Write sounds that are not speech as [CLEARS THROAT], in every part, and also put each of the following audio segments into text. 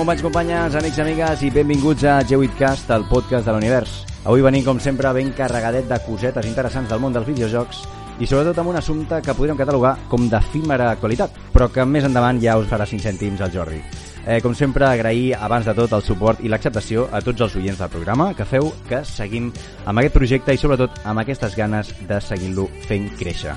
Companys, companyes, amics, amigues i benvinguts a G8cast, el podcast de l'univers. Avui venim, com sempre, ben carregadet de cosetes interessants del món dels videojocs i sobretot amb un assumpte que podríem catalogar com d'efímera actualitat, però que més endavant ja us farà 5 cèntims al Jordi. Eh, com sempre, agrair abans de tot el suport i l'acceptació a tots els oients del programa que feu que seguim amb aquest projecte i sobretot amb aquestes ganes de seguir-lo fent créixer.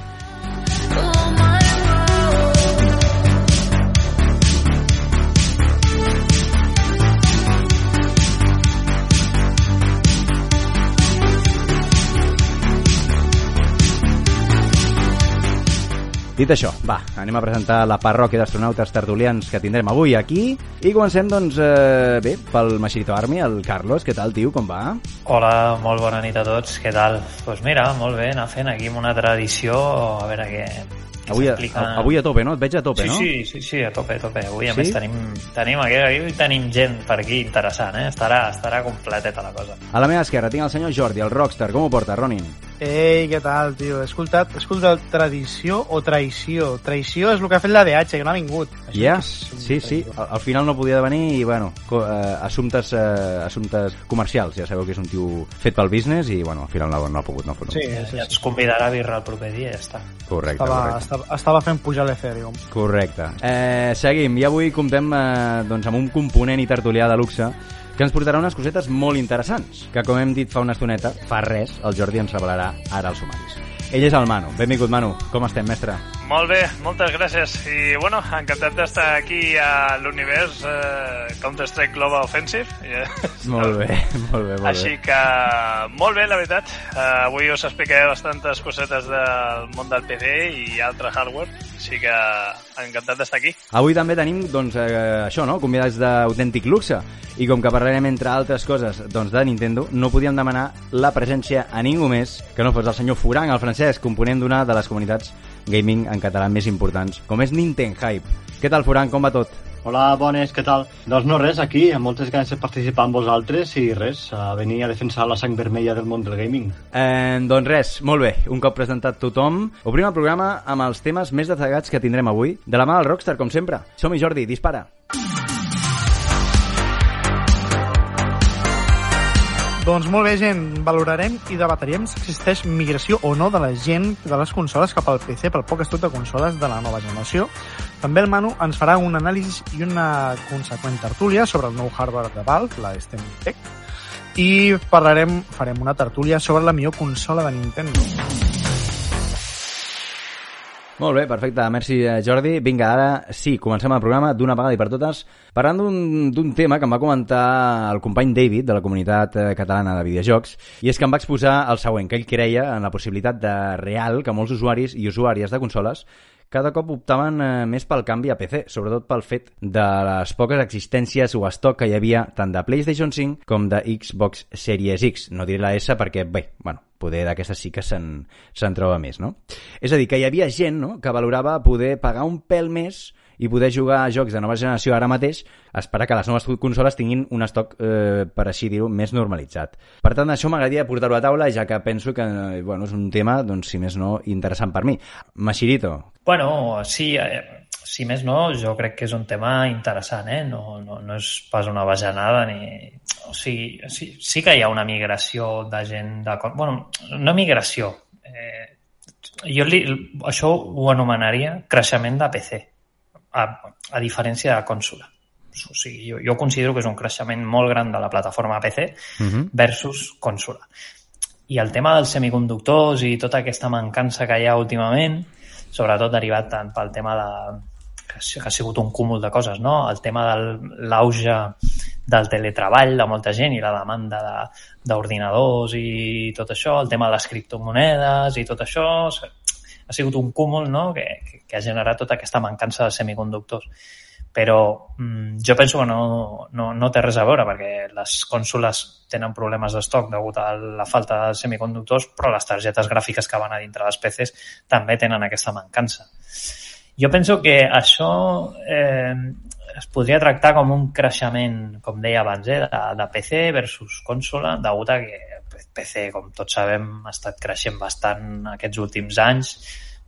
Dit això, va, anem a presentar la parròquia d'astronautes tertulians que tindrem avui aquí i comencem, doncs, eh, bé, pel Machirito Army, el Carlos. Què tal, tio? Com va? Hola, molt bona nit a tots. Què tal? Doncs pues mira, molt bé, anar fent aquí una tradició, a veure què, Avui a, avui a tope, no? Et veig a tope, sí, no? Sí, sí, sí, a tope, a tope. Avui, a sí? més, tenim, tenim, aquí, aquí tenim gent per aquí interessant, eh? Estarà, estarà completeta la cosa. A la meva esquerra tinc el senyor Jordi, el rockstar. Com ho porta, Ronin? Ei, què tal, tio? He escoltat, he escoltat tradició o traïció. Traïció és el que ha fet la DH, que no ha vingut. Ja, yeah. sí, sí. Al, al final no podia venir i, bueno, co eh, assumptes, eh, assumptes comercials. Ja sabeu que és un tio fet pel business i, bueno, al final no, no ha pogut. No, no. Sí, Ja, sí, ja sí. ens convidarà a birra el proper dia i ja està. Correcte, Estava, correcte. estava, estava fent pujar l'Ethereum. Correcte. Eh, seguim. I avui comptem eh, doncs, amb un component i tertulià de luxe que ens portarà unes cosetes molt interessants, que com hem dit fa una estoneta, fa res, el Jordi ens revelarà ara als sumaris. Ell és el Manu. Benvingut, Manu. Com estem, mestre? Molt bé, moltes gràcies. I, bueno, encantat d'estar aquí a l'univers eh, Counter-Strike Global Offensive. Molt bé, molt bé, molt Així bé. que, molt bé, la veritat. Uh, avui us explicaré bastantes cosetes del món del PC i altre hardware. Així que, encantat d'estar aquí. Avui també tenim, doncs, eh, això, no?, convidats d'autèntic luxe. I com que parlarem, entre altres coses, doncs, de Nintendo, no podíem demanar la presència a ningú més que no fos el senyor Furang, el francès, component d'una de les comunitats gaming en català més importants, com és Nintendo Hype. Què tal, Furang, com va tot? Hola, bones, què tal? Doncs no res, aquí, amb moltes ganes de participar amb vosaltres i res, a venir a defensar la sang vermella del món del gaming. Eh, doncs res, molt bé, un cop presentat tothom, obrim el programa amb els temes més destacats que tindrem avui, de la mà del Rockstar, com sempre. Som-hi, Jordi, dispara. Doncs molt bé, gent. Valorarem i debatrem si existeix migració o no de la gent de les consoles cap al PC pel poc estoc de consoles de la nova generació. També el Manu ens farà un anàlisi i una conseqüent tertúlia sobre el nou hardware de Valve, la STEM Tech, i parlarem, farem una tertúlia sobre la millor consola de Nintendo. Molt bé, perfecte. Merci, eh, Jordi. Vinga, ara sí, comencem el programa d'una vegada i per totes parlant d'un- tema que em va comentar el company David de la comunitat eh, catalana de videojocs i és que em va exposar el següent, que ell creia en la possibilitat de real que molts usuaris i usuàries de consoles cada cop optaven eh, més pel canvi a PC, sobretot pel fet de les poques existències o estoc que hi havia tant de PlayStation 5 com de Xbox Series X. No diré la S perquè, bé, bueno, poder d'aquestes sí que se'n se troba més, no? És a dir, que hi havia gent no? que valorava poder pagar un pèl més i poder jugar a jocs de nova generació ara mateix, esperar que les noves consoles tinguin un estoc, eh, per així dir-ho, més normalitzat. Per tant, això m'agradaria portar-ho a taula, ja que penso que eh, bueno, és un tema, doncs, si més no, interessant per mi. Machirito, Bueno, sí, eh, si més no, jo crec que és un tema interessant, eh? No, no, no és pas una bajanada ni... O sigui, sí, sí que hi ha una migració de gent de... Bueno, no migració. Eh, jo li, això ho anomenaria creixement de PC, a, a diferència de consola. O sigui, jo, jo considero que és un creixement molt gran de la plataforma PC uh -huh. versus consola. I el tema dels semiconductors i tota aquesta mancança que hi ha últimament, sobretot derivat tant pel tema de que ha sigut un cúmul de coses, no? El tema de l'auge del teletreball de molta gent i la demanda de- d'ordinadors i tot això, el tema de les criptomonedes i tot això, ha sigut un cúmul no? que, que, que ha generat tota aquesta mancança de semiconductors però mm, jo penso que no, no, no té res a veure perquè les cònsoles tenen problemes d'estoc degut a la falta de semiconductors, però les targetes gràfiques que van a dintre dels PCs també tenen aquesta mancança. Jo penso que això eh, es podria tractar com un creixement, com deia abans, eh, de, de PC versus consola, degut a que PC, com tots sabem, ha estat creixent bastant aquests últims anys,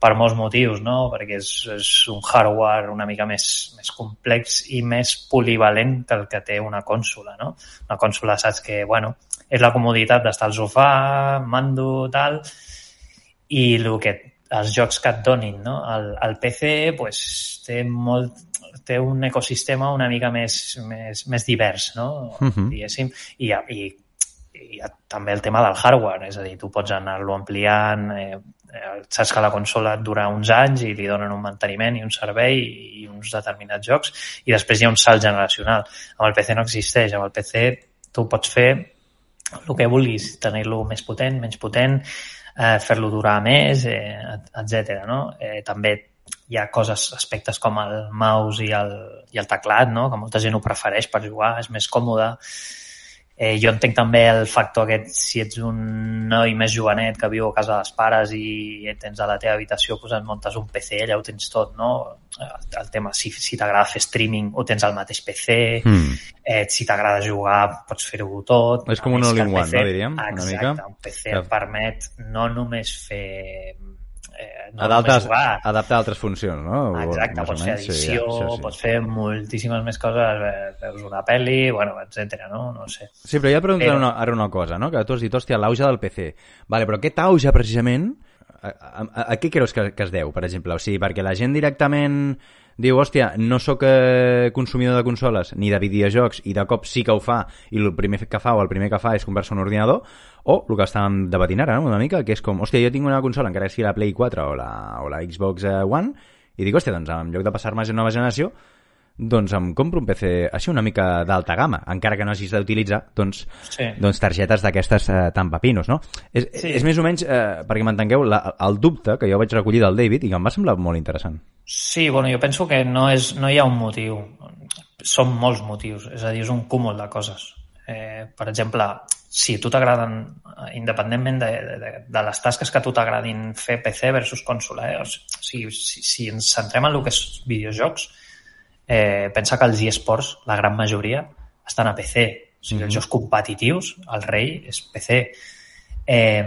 per molts motius, no? perquè és, és un hardware una mica més, més complex i més polivalent que el que té una consola. No? Una consola saps que bueno, és la comoditat d'estar al sofà, mando, tal, i el que, els jocs que et donin. No? El, el PC pues, té, molt, té un ecosistema una mica més, més, més divers, no? Uh -huh. diguéssim, i, i i també el tema del hardware, és a dir, tu pots anar-lo ampliant, eh, eh, saps que la consola et dura uns anys i li donen un manteniment i un servei i uns determinats jocs i després hi ha un salt generacional. Amb el PC no existeix, amb el PC tu pots fer el que vulguis, tenir-lo més potent, menys potent, eh, fer-lo durar més, eh, etc. No? Eh, també hi ha coses, aspectes com el mouse i el, i el teclat, no? que molta gent ho prefereix per jugar, és més còmode, Eh, jo entenc també el factor aquest, si ets un noi més jovenet que viu a casa dels pares i tens a la teva habitació, doncs et muntes un PC, allà ho tens tot, no? El tema, si, si t'agrada fer streaming, ho tens al mateix PC, mm. eh, si t'agrada jugar, pots fer-ho tot. És com un all-in-one, no, diríem? Exacte, una mica. un PC et permet no només fer eh, no Adaptes, adaptar altres funcions, no? Exacte, pots fer edició, sí, sí. pots fer moltíssimes més coses, veus una pel·li, bueno, etc. no? No sé. Sí, però ja preguntar però... una, ara una cosa, no? Que tu has dit, hòstia, l'auge del PC. Vale, però aquest auge, precisament, a, a, a, a què creus que, que es deu, per exemple? O sigui, perquè la gent directament diu, hòstia, no sóc eh, consumidor de consoles ni de videojocs i de cop sí que ho fa i el primer que fa o el primer que fa és comprar-se un ordinador o el que estàvem debatint ara, no? una mica, que és com, hòstia, jo tinc una consola, encara que sigui la Play 4 o la, o la Xbox eh, One, i dic, hòstia, doncs en lloc de passar-me a nova generació, doncs em compro un PC així una mica d'alta gamma, encara que no hagis d'utilitzar doncs, sí. doncs targetes d'aquestes eh, tan papinos, no? És, sí. és més o menys, eh, perquè m'entengueu, el dubte que jo vaig recollir del David i que em va semblar molt interessant. Sí, bueno, jo penso que no, és, no hi ha un motiu, són molts motius, és a dir, és un cúmul de coses. Eh, per exemple, si a tu t'agraden, eh, independentment de, de, de les tasques que a tu t'agradin fer PC versus consola, eh? o sigui, si, si ens centrem en el que és videojocs, eh, pensa que els eSports, la gran majoria, estan a PC. O sigui, mm -hmm. els jocs competitius, el rei és PC. Eh,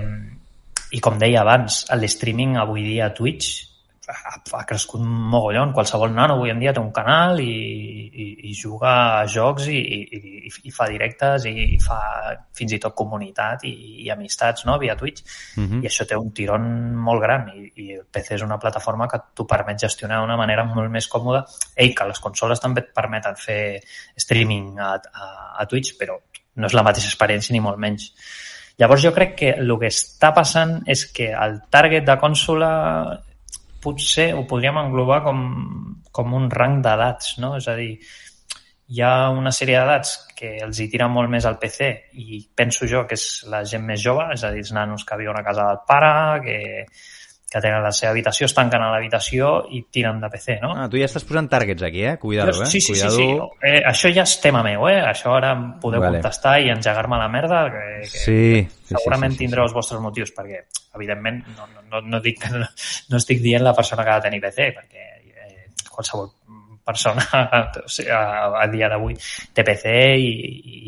I com deia abans, el streaming avui dia a Twitch ha, ha crescut mogollon. Qualsevol nano avui en dia té un canal i, i, i juga a jocs i, i, i, i fa directes i, i fa fins i tot comunitat i, i amistats no? via Twitch. Uh mhm. -huh. I això té un tiron molt gran i, i el PC és una plataforma que t'ho permet gestionar d'una manera molt més còmoda. Ei, que les consoles també et permeten fer streaming a, a, a Twitch, però no és la mateixa experiència ni molt menys. Llavors jo crec que el que està passant és que el target de consola potser ho podríem englobar com, com un rang d'edats, no? És a dir, hi ha una sèrie d'edats que els hi tira molt més al PC i penso jo que és la gent més jove, és a dir, els nanos que viuen a casa del pare, que, que tenen la seva habitació, es tanquen a l'habitació i tiren de PC, no? Ah, tu ja estàs posant targets aquí, eh? Cuidado, eh? Sí, sí, Cuidado. sí, sí. Eh, això ja és tema meu, eh? Això ara em podeu vale. contestar i engegar-me la merda, que, que, sí, que segurament sí, sí, sí, tindreu sí. els vostres motius, perquè, evidentment, no, no, no, dic, no, no estic dient la persona que ha de tenir PC, perquè eh, qualsevol persona [LAUGHS] o sigui, a, a dia d'avui té PC i,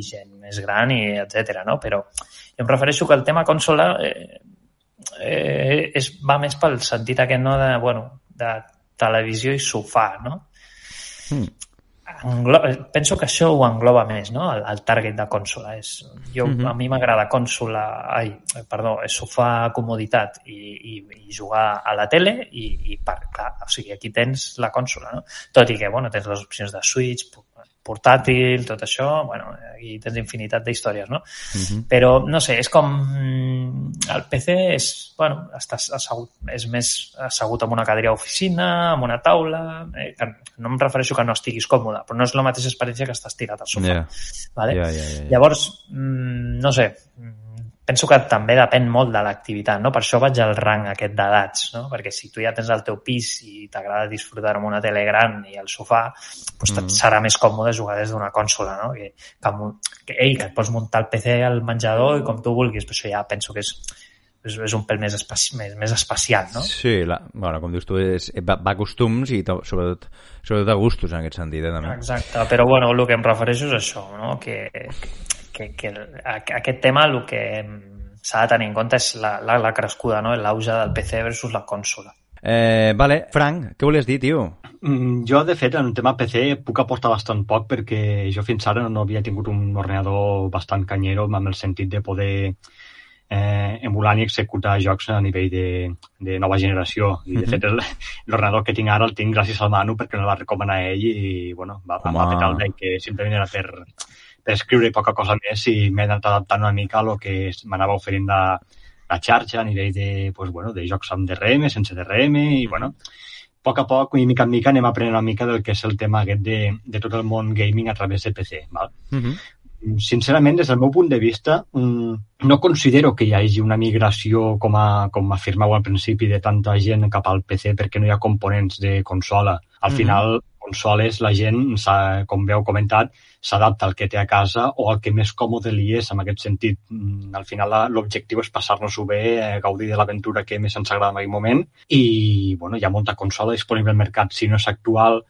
i gent més gran i etc. no? Però jo em refereixo que el tema consola eh, eh, és, va més pel sentit aquest no, de, bueno, de televisió i sofà, no? Mm. Englo penso que això ho engloba més, no? El, el target de consola. És, jo, mm -hmm. A mi m'agrada consola, ai, perdó, sofà, comoditat i, i, i jugar a la tele i, i per, clar, o sigui, aquí tens la consola, no? Tot i que, bueno, tens les opcions de Switch, portàtil, tot això, bueno, aquí tens infinitat d'històries, no? Mhm. -huh. Però, no sé, és com... El PC és, bueno, estàs assegut, és més assegut en una cadira d'oficina, en una taula... Eh, que no em refereixo que no estiguis còmode, però no és la mateixa experiència que estàs tirat al sofà. Yeah. Vale? Yeah, yeah, yeah. Llavors, mm, no sé, penso que també depèn molt de l'activitat, no? Per això vaig al rang aquest d'edats, no? Perquè si tu ja tens el teu pis i t'agrada disfrutar amb una tele gran i al sofà, doncs mm. serà més còmode jugar des d'una consola, no? Que, que, que, ei, que et pots muntar el PC al menjador i com tu vulguis, però això ja penso que és, és, és un pèl més, espaci, més, més espacial, no? Sí, la, bueno, com dius tu, és, va, va a costums i to, sobretot, sobretot a gustos en aquest sentit, eh, també. Exacte, però bueno, el que em refereixo és això, no? Que, que, que aquest tema el que s'ha de tenir en compte és la, la, la crescuda, no? l'auge del PC versus la consola. Eh, vale, Frank, què volies dir, tio? Mm, jo, de fet, en el tema PC puc aportar bastant poc perquè jo fins ara no havia tingut un ordenador bastant canyero amb el sentit de poder eh, emular i executar jocs a nivell de, de nova generació. I, de fet, l'ordenador que tinc ara el tinc gràcies al Manu perquè el va recomanar ell i, bueno, va, va petar el bé, que simplement era per escriure poca cosa més i m'he anat adaptant una mica a lo que m'anava oferint la, la xarxa a nivell de, pues, bueno, de jocs amb DRM, sense DRM i, bueno, a poc a poc i mica en mica anem aprenent una mica del que és el tema aquest de, de tot el món gaming a través de PC. Val? Uh -huh. Sincerament, des del meu punt de vista, no considero que hi hagi una migració, com, a, com afirmau al principi, de tanta gent cap al PC perquè no hi ha components de consola. Al uh -huh. final, consoles la gent, com veu comentat, s'adapta al que té a casa o al que més còmode li és en aquest sentit. Mm, al final l'objectiu és passar-nos-ho bé, eh, gaudir de l'aventura que més ens agrada en aquell moment i bueno, hi ha molta consola disponible al mercat. Si no és actual,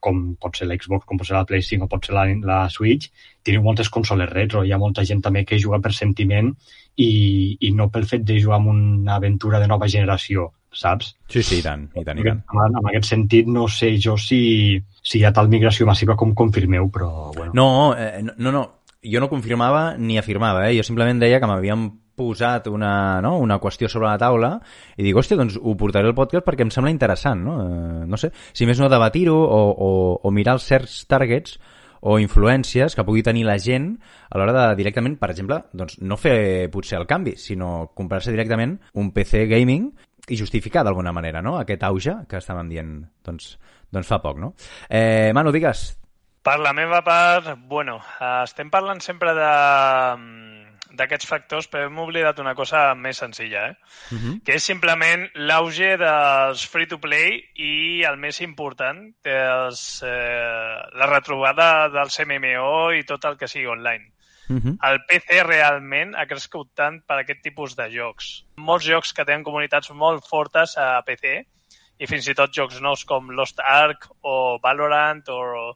com pot ser l'Xbox, com pot ser la Play 5 o pot ser la, la Switch, teniu moltes consoles retro. Hi ha molta gent també que juga per sentiment i, i no pel fet de jugar amb una aventura de nova generació saps? Sí, sí, i tant, i tant, i tant. En, en aquest sentit, no sé jo si, si hi ha tal migració massiva com confirmeu, però... Bueno. No, eh, no, no, jo no confirmava ni afirmava, eh? jo simplement deia que m'havíem posat una, no? una qüestió sobre la taula i dic, hòstia, doncs ho portaré al podcast perquè em sembla interessant, no? Eh, no sé, si més no debatir-ho o, o, o mirar els certs targets o influències que pugui tenir la gent a l'hora de directament, per exemple, doncs no fer potser el canvi, sinó comprar-se directament un PC gaming i justificar d'alguna manera no? aquest auge que estàvem dient doncs, doncs fa poc. No? Eh, Manu, digues. Per la meva part, bueno, estem parlant sempre de d'aquests factors, però hem oblidat una cosa més senzilla, eh? Uh mhm. -huh. que és simplement l'auge dels free-to-play i el més important, dels, eh, la retrobada dels MMO i tot el que sigui online. Uh -huh. El PC realment ha crescut tant per aquest tipus de jocs. Molts jocs que tenen comunitats molt fortes a PC i fins i tot jocs nous com Lost Ark o Valorant o,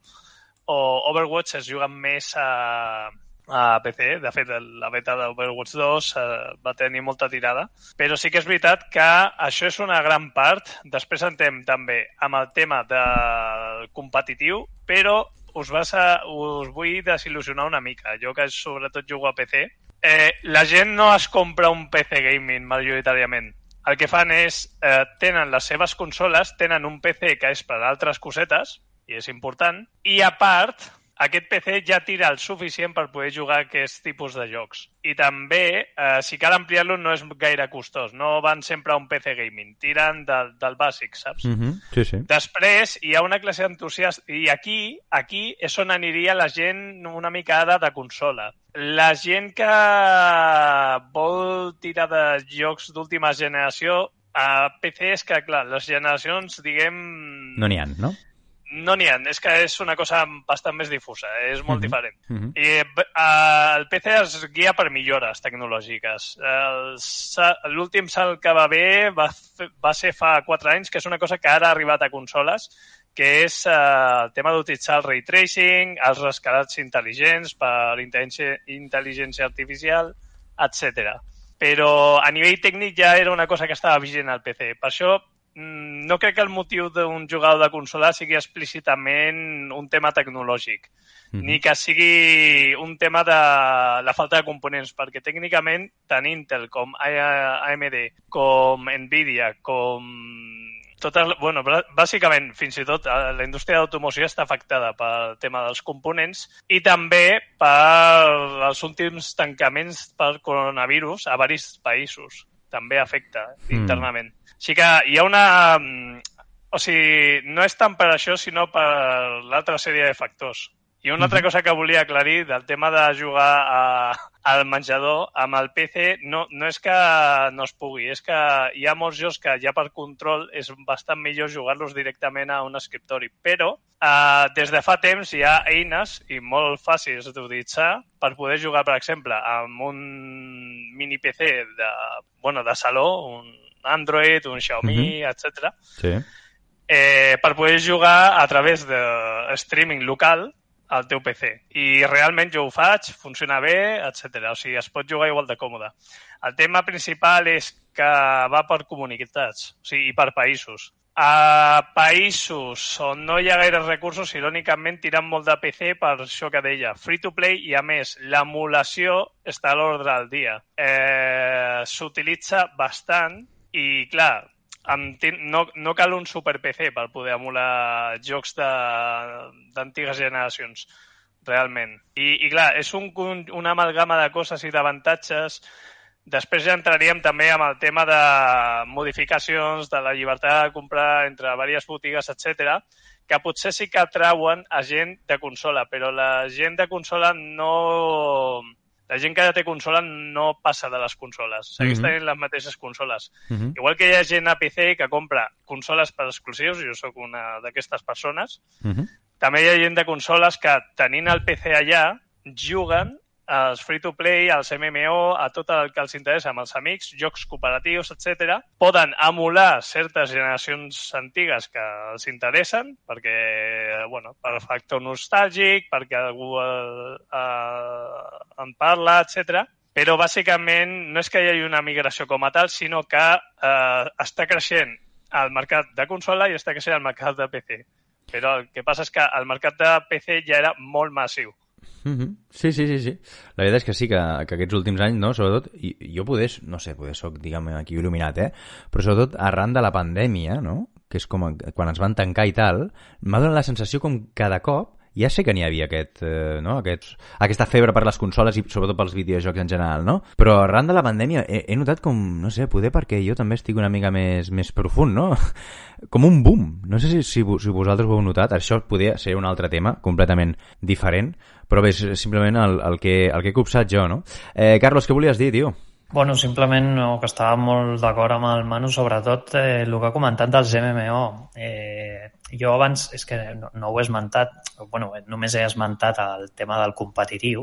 o Overwatch es juguen més a, a PC. De fet, la beta d'Overwatch 2 eh, va tenir molta tirada. Però sí que és veritat que això és una gran part. Després entrem també amb el tema del competitiu, però us, vas a, us vull desil·lusionar una mica. Jo que sobretot jugo a PC. Eh, la gent no es compra un PC gaming majoritàriament. El que fan és, eh, tenen les seves consoles, tenen un PC que és per altres cosetes, i és important, i a part aquest PC ja tira el suficient per poder jugar aquest tipus de jocs. I també, eh, si cal ampliar-lo, no és gaire costós. No van sempre a un PC gaming. Tiren del, del bàsic, saps? Mm -hmm. sí, sí. Després, hi ha una classe d'entusiastes... I aquí, aquí és on aniria la gent una mica de consola. La gent que vol tirar de jocs d'última generació a PC és que, clar, les generacions, diguem... No n'hi ha, no? No n'hi ha, és que és una cosa bastant més difusa, eh? és molt uh -huh. diferent. Uh -huh. I uh, el PC es guia per millores tecnològiques. L'últim salt que va bé va, va ser fa 4 anys, que és una cosa que ara ha arribat a consoles, que és uh, el tema d'utilitzar el ray tracing, els rescalats intel·ligents per intel·ligència, artificial, etc. Però a nivell tècnic ja era una cosa que estava vigent al PC. Per això Mm, no crec que el motiu d'un jugador de consola sigui explícitament un tema tecnològic, mm -hmm. ni que sigui un tema de la falta de components, perquè tècnicament tant Intel com AMD, com Nvidia, com totes, bueno, bàsicament, fins i tot eh, la indústria d'automoció està afectada pel tema dels components i també per els últims tancaments per coronavirus a varis països. També afecta mm. internament. Sí que hi ha una... Mm, o sigui, no és tant per això, sinó per l'altra sèrie de factors. I una altra cosa que volia aclarir del tema de jugar a, al menjador amb el PC no, no és que no es pugui, és que hi ha molts jocs que ja per control és bastant millor jugar-los directament a un escriptori. Però eh, des de fa temps hi ha eines i molt fàcils d'utilitzar per poder jugar, per exemple, amb un mini PC de, bueno, de saló, un Android, un Xiaomi, uh -huh. etc. Sí. Eh, per poder jugar a través de streaming local al teu PC. I realment jo ho faig, funciona bé, etc. O sigui, es pot jugar igual de còmode. El tema principal és que va per comunitats, o sigui, i per països. A països on no hi ha gaire recursos, irònicament tiren molt de PC per això que deia, free to play i a més l'emulació està a l'ordre del dia. Eh, S'utilitza bastant i clar, amb, no, no cal un super PC per poder emular jocs d'antigues generacions, realment. I, i clar, és un, un, una amalgama de coses i d'avantatges. Després ja entraríem també amb el tema de modificacions, de la llibertat de comprar entre diverses botigues, etc que potser sí que atrauen a gent de consola, però la gent de consola no, la gent que ja té consola no passa de les consoles, segueix mm -hmm. tenint les mateixes consoles. Mm -hmm. Igual que hi ha gent a PC que compra consoles per exclusius, jo sóc una d'aquestes persones, mm -hmm. també hi ha gent de consoles que tenint el PC allà juguen als free-to-play, als MMO, a tot el que els interessa amb els amics, jocs cooperatius, etc. Poden emular certes generacions antigues que els interessen, perquè, bueno, per factor nostàlgic, perquè algú eh, eh, en parla, etc. Però, bàsicament, no és que hi hagi una migració com a tal, sinó que eh, està creixent el mercat de consola i està creixent el mercat de PC. Però el que passa és que el mercat de PC ja era molt massiu. Mm -hmm. Sí, sí, sí, sí. La veritat és que sí, que, que aquests últims anys, no, sobretot, i, jo poder, no sé, poder soc, diguem, aquí il·luminat, eh? Però sobretot arran de la pandèmia, no?, que és com quan ens van tancar i tal, m'ha donat la sensació com cada cop ja sé que n'hi havia aquest, eh, no? aquest, aquesta febre per les consoles i sobretot pels videojocs en general, no? Però arran de la pandèmia he, he notat com, no sé, poder perquè jo també estic una mica més, més profund, no? [LAUGHS] Com un boom. No sé si, si, si vosaltres ho heu notat. Això podria ser un altre tema completament diferent, però bé, és simplement el, el, que, el que he copsat jo, no? Eh, Carlos, què volies dir, tio? Bueno, simplement no, que estava molt d'acord amb el Manu, sobretot eh, el que ha comentat dels MMO. Eh, jo abans, és que no, no ho he esmentat, bueno, només he esmentat el tema del competitiu,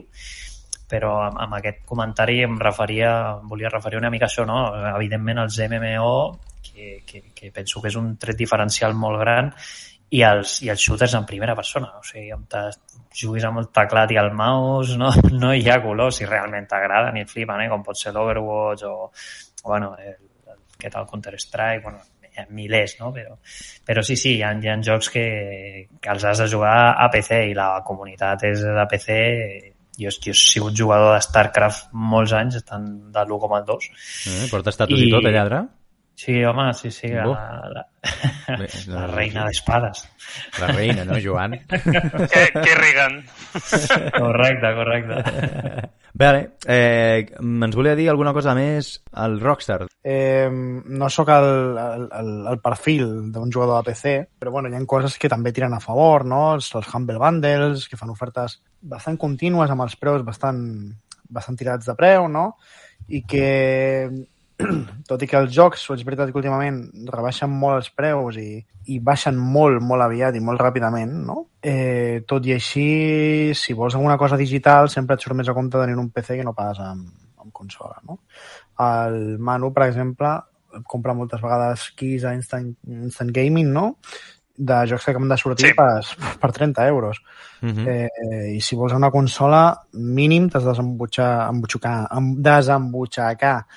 però amb, amb aquest comentari em referia, volia referir una mica a això, no? Evidentment els MMO, que, que, que penso que és un tret diferencial molt gran, i els, i els shooters en primera persona. O sigui, on juguis amb el teclat i el mouse, no, [LAUGHS] no hi ha color si realment t'agrada ni et flipen, eh? com pot ser l'Overwatch o, o bueno, el, el, què tal Counter-Strike, bueno, milers, no? Però, però sí, sí, hi ha, hi ha jocs que, que els has de jugar a PC i la comunitat és de PC jo, jo he sigut jugador de StarCraft molts anys, estan de l'1,2. Eh, portes estatus i, i tot allà, Adra? Sí, home, sí, sí, la, la, Bé, [LAUGHS] no, la reina d'espades. La reina, no, Joan? que, que riguen. correcte, correcte. Bé, eh, ens volia dir alguna cosa més al Rockstar? Eh, no sóc el, el, el perfil d'un jugador de PC, però bueno, hi ha coses que també tiren a favor, no? Els, els Humble Bundles, que fan ofertes bastant contínues amb els preus bastant, bastant tirats de preu, no? I que [CLEARS THROAT] tot i que els jocs, és veritat que últimament rebaixen molt els preus i, i baixen molt, molt aviat i molt ràpidament, no? Eh, tot i així, si vols alguna cosa digital, sempre et surt més a compte tenir un PC que no pas amb, amb consola, no? El Manu, per exemple, compra moltes vegades keys a Instant, Instant Gaming, no? de jocs que acaben de sortir sí. per, per 30 euros. Uh mhm. -huh. eh, I si vols una consola, mínim t'has de desembutxar, embutxacar, desembutxacar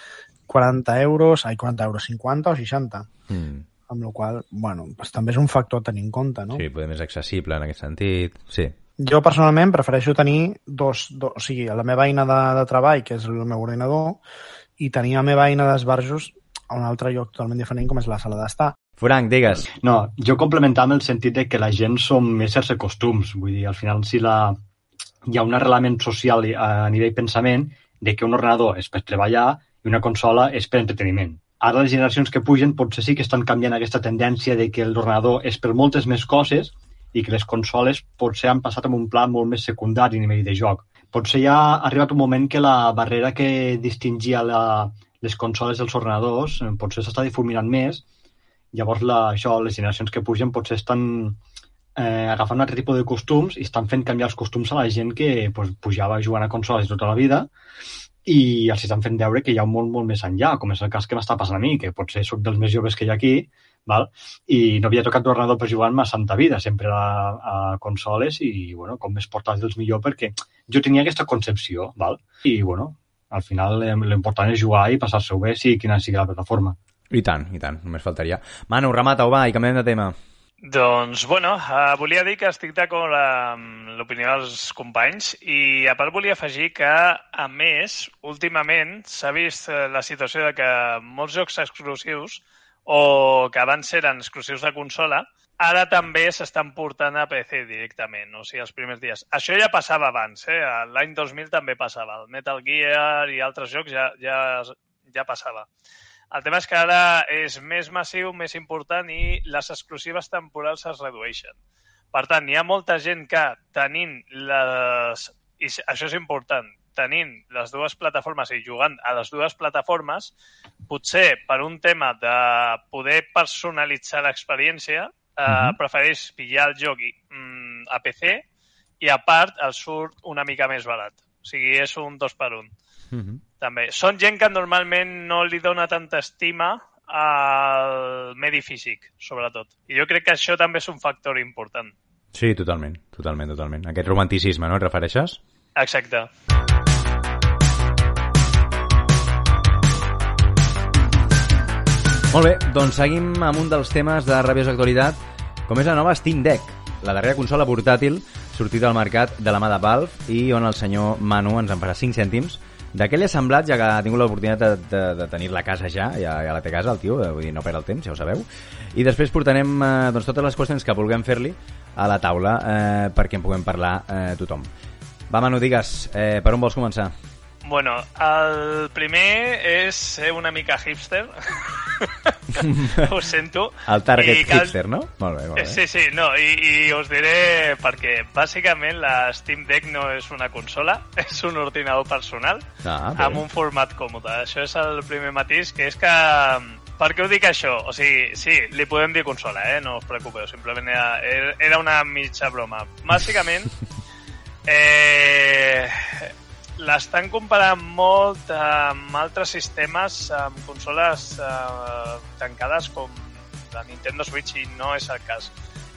40 euros, ai, 40 euros, 50 o 60. Mm. Amb la qual bueno, pues, també és un factor a tenir en compte, no? Sí, poder més accessible en aquest sentit, sí. Jo personalment prefereixo tenir dos, dos o sigui, la meva eina de, de treball, que és el meu ordinador, i tenir la meva eina d'esbarjos a un altre lloc totalment diferent com és la sala d'estar. Frank, digues. No, jo complementava el sentit de que la gent som més de costums. Vull dir, al final si la... hi ha un arrelament social a nivell pensament de que un ordenador és per treballar i una consola és per entreteniment. Ara les generacions que pugen potser sí que estan canviant aquesta tendència de que l'ordenador és per moltes més coses i que les consoles potser han passat amb un pla molt més secundari a nivell de joc. Potser ja ha arribat un moment que la barrera que distingia la, les consoles dels ordenadors eh, potser s'està difuminant més. Llavors, la, això, les generacions que pugen potser estan eh, agafant un altre tipus de costums i estan fent canviar els costums a la gent que pues, pujava jugant a consoles tota la vida i els estan fent veure que hi ha un món molt més enllà, com és el cas que m'està passant a mi, que potser sóc dels més joves que hi ha aquí, val? i no havia tocat l'ordenador per jugar amb santa vida, sempre a, a consoles i, bueno, com més portàtils millor perquè jo tenia aquesta concepció, val? i, bueno, al final l'important és jugar i passar-se-ho bé, sigui quina sigui la plataforma. I tant, i tant, només faltaria. Manu, remata-ho, va, i canviem de tema. Doncs, bueno, uh, volia dir que estic d'acord amb l'opinió dels companys i a part volia afegir que, a més, últimament s'ha vist eh, la situació de que molts jocs exclusius o que abans eren exclusius de consola, ara també s'estan portant a PC directament, o sigui, els primers dies. Això ja passava abans, eh? l'any 2000 també passava. El Metal Gear i altres jocs ja, ja, ja passava. El tema és que ara és més massiu, més important i les exclusives temporals es redueixen. Per tant, hi ha molta gent que tenint les... I això és important, tenint les dues plataformes i jugant a les dues plataformes, potser per un tema de poder personalitzar l'experiència, eh, mhm. prefereix pillar el joc mm, a PC i a part el surt una mica més barat. O sigui, és un dos per un. Uh mhm. -huh. També. Són gent que normalment no li dona tanta estima al medi físic, sobretot. I jo crec que això també és un factor important. Sí, totalment, totalment, totalment. Aquest romanticisme, no? Et refereixes? Exacte. Molt bé, doncs seguim amb un dels temes de rabiosa actualitat, com és la nova Steam Deck, la darrera consola portàtil sortida al mercat de la mà de Valve i on el senyor Manu ens en farà 5 cèntims ha semblat, ja que ha tingut l'oportunitat de, de, de tenir-la casa ja, ja, ja la té a casa el tio, eh, vull dir, no perd el temps, ja ho sabeu. I després portarem eh, doncs, totes les qüestions que vulguem fer-li a la taula eh, perquè en puguem parlar eh, tothom. Va, Manu, digues, eh, per on vols començar? Bueno, el primer és ser una mica hipster. [LAUGHS] Ho sento. El target cal... hipster, no? Molt bé, molt bé. Sí, sí, no, i, i us diré perquè bàsicament la Steam Deck no és una consola, [LAUGHS] és un ordinador personal ah, amb un format còmode. Això és el primer matís, que és que per què ho dic això? O sigui, sí, li podem dir consola, eh? no us preocupeu, simplement era, era una mitja broma. Bàsicament, [LAUGHS] eh, l'estan comparant molt amb altres sistemes, amb consoles eh, tancades com la Nintendo Switch i no és el cas.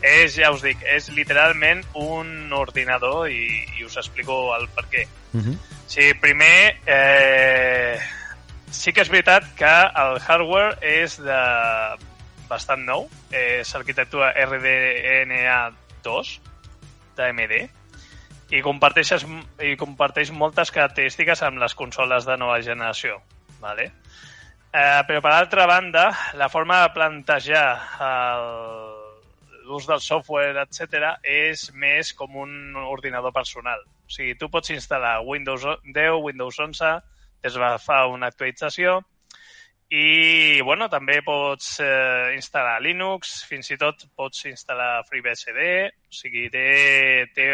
És, ja us dic, és literalment un ordinador i, i us explico el per què. Uh -huh. Sí, primer, eh, sí que és veritat que el hardware és de bastant nou, és arquitectura RDNA 2 d'AMD, i comparteix, i comparteix moltes característiques amb les consoles de nova generació. Vale? Eh, però, per altra banda, la forma de plantejar l'ús del software, etc és més com un ordinador personal. O sigui, tu pots instal·lar Windows 10, Windows 11, des de fa una actualització, i bueno, també pots eh, instal·lar Linux, fins i tot pots instal·lar FreeBSD, o sigui, té, té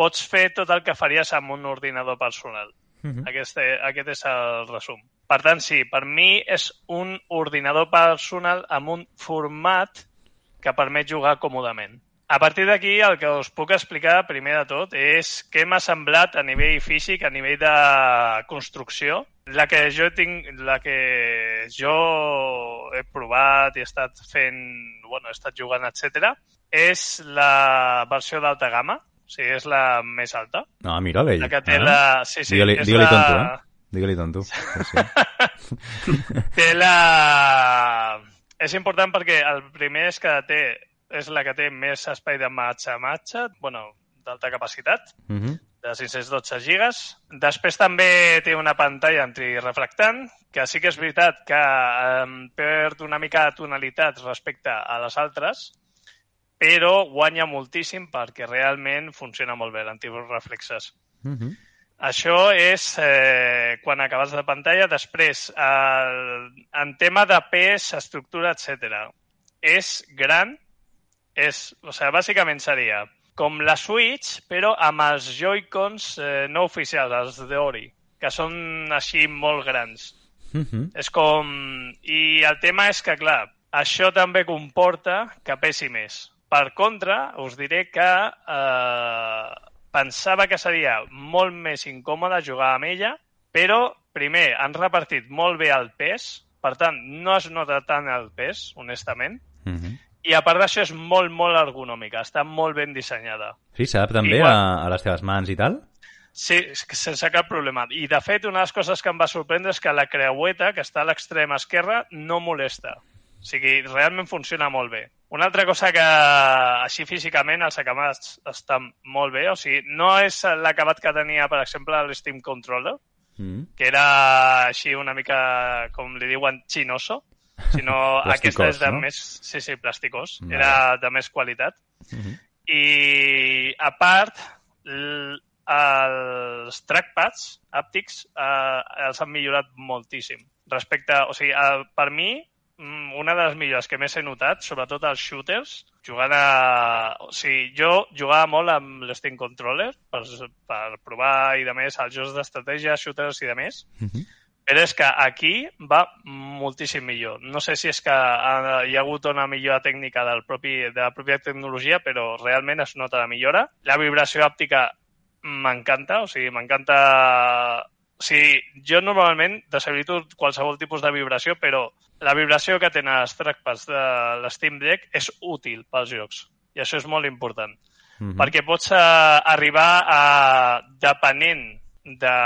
pots fer tot el que faries amb un ordinador personal. Mhm. -huh. aquest, aquest és el resum. Per tant, sí, per mi és un ordinador personal amb un format que permet jugar còmodament. A partir d'aquí, el que us puc explicar, primer de tot, és què m'ha semblat a nivell físic, a nivell de construcció. La que jo tinc, la que jo he provat i he estat fent, bueno, he estat jugant, etc, és la versió d'alta gamma, Sí, és la més alta. No, mira l'ell. La que té ah. la... Sí, sí, digue-li digue la... tonto, eh? Digue-li tonto. Sí, [LAUGHS] té la... És important perquè el primer és que té és la que té més espai de matxa-matxa, bueno, d'alta capacitat, uh mhm. -huh. de 512 gigas. Després també té una pantalla antirefractant, que sí que és veritat que eh, perd una mica de tonalitat respecte a les altres, però guanya moltíssim perquè realment funciona molt bé l'antireflexes. Uh -huh. Això és eh, quan acabes de pantalla. Després, eh, en tema de pes, estructura, etc. És gran, és, o sigui, bàsicament seria com la Switch, però amb els Joy-Cons eh, no oficials, els d'Ori, que són així molt grans. Uh -huh. És com... I el tema és que, clar, això també comporta que pesi més. Per contra, us diré que eh, pensava que seria molt més incòmode jugar amb ella, però, primer, han repartit molt bé el pes, per tant, no es nota tant el pes, honestament, Mm -hmm. i a part d'això és molt, molt ergonòmica, està molt ben dissenyada. Sí, s'adapta també Igual. a, a les teves mans i tal? Sí, sense cap problema. I, de fet, una de les coses que em va sorprendre és que la creueta, que està a l'extrem esquerre, no molesta. O sigui, realment funciona molt bé. Una altra cosa que, així físicament, els acabats estan molt bé. O sigui, no és l'acabat que tenia, per exemple, l'Steam Controller, Mm. que era així una mica, com li diuen, chinoso, [LAUGHS] sinó aquesta és de no? més... Sí, sí, plasticós. Vale. Era de més qualitat. Mm -hmm. I, a part, l- els trackpads àptics eh, els han millorat moltíssim. Respecte, o sigui, eh, per mi, una de les millores que més he notat, sobretot als shooters, jugant a... O sigui, jo jugava molt amb l'Steam Controller per, per provar i de més els jocs d'estratègia, shooters i de més, Mm -hmm. però és que aquí va moltíssim millor. No sé si és que ha, hi ha hagut una millora tècnica del propi, de la pròpia tecnologia, però realment es nota la millora. La vibració òptica m'encanta, o sigui, m'encanta... O sigui, jo normalment deshabilito qualsevol tipus de vibració, però la vibració que tenen els trackpads de l'Steam Deck és útil pels jocs. I això és molt important Mm -hmm. perquè pots eh, arribar a, depenent de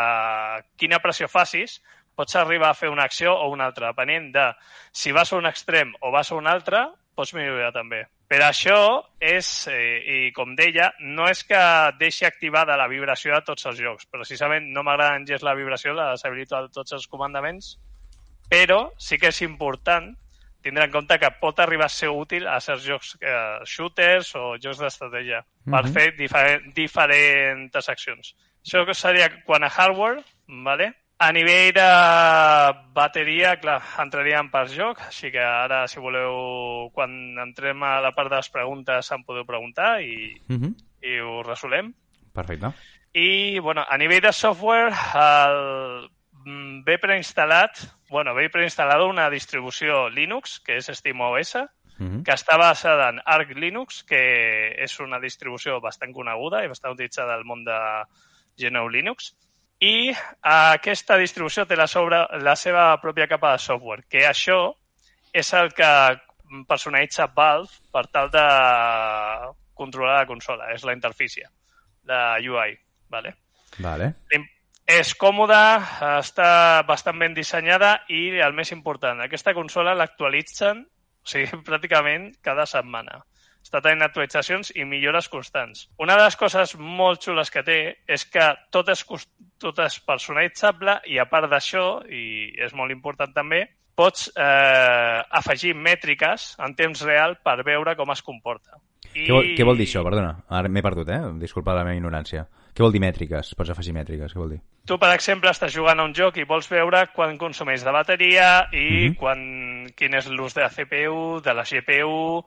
quina pressió facis, pots arribar a fer una acció o una altra, depenent de si vas a un extrem o vas a un altre, pots millorar també. Per això és, eh, i com deia, no és que deixi activada la vibració de tots els jocs. Precisament no m'agrada gens la vibració, la deshabilito a tots els comandaments, però sí que és important tindre en compte que pot arribar a ser útil a certs jocs eh, shooters o jocs d'estratègia per Mhm. fer diferent, diferents accions. Això que seria quan a hardware, vale? A nivell de bateria, clar, entraríem per joc, així que ara, si voleu, quan entrem a la part de les preguntes, em podeu preguntar i, Mm -hmm. i ho resolem. Perfecte. I, bueno, a nivell de software, el... mm, ve preinstal·lat, bueno, ve preinstal·lada una distribució Linux, que és SteamOS, Mm -hmm. que està basada en Arch Linux, que és una distribució bastant coneguda i bastant utilitzada al món de GNU Linux. I aquesta distribució té la, sobre, la seva pròpia capa de software, que això és el que personalitza Valve per tal de controlar la consola, és la interfície, la UI. Vale? Vale. És còmoda, està bastant ben dissenyada i, el més important, aquesta consola l'actualitzen o sigui, [LAUGHS] pràcticament cada setmana. Està tenint actualitzacions i millores constants. Una de les coses molt xules que té és que tot és, tot és personalitzable i a part d'això, i és molt important també, pots eh, afegir mètriques en temps real per veure com es comporta. I... Què, vol, què vol dir això? Perdona, ara m'he perdut, eh? Disculpa la meva ignorància. Què vol dir mètriques? Pots afegir mètriques, què vol dir? Tu, per exemple, estàs jugant a un joc i vols veure quan consumeix de bateria i Mhm. quan, quin és l'ús de la CPU, de la GPU,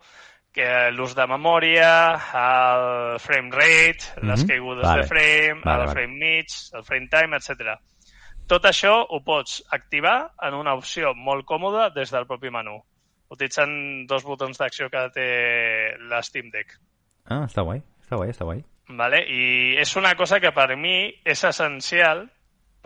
l'ús de memòria, el frame rate, les Mhm. caigudes Vale. de frame, Vale, el vale. frame mig, el frame time, etc. Tot això ho pots activar en una opció molt còmoda des del propi menú, utilitzant dos botons d'acció que té la Steam Deck. Ah, està guai, està guai, està guai. Vale? I és una cosa que per mi és essencial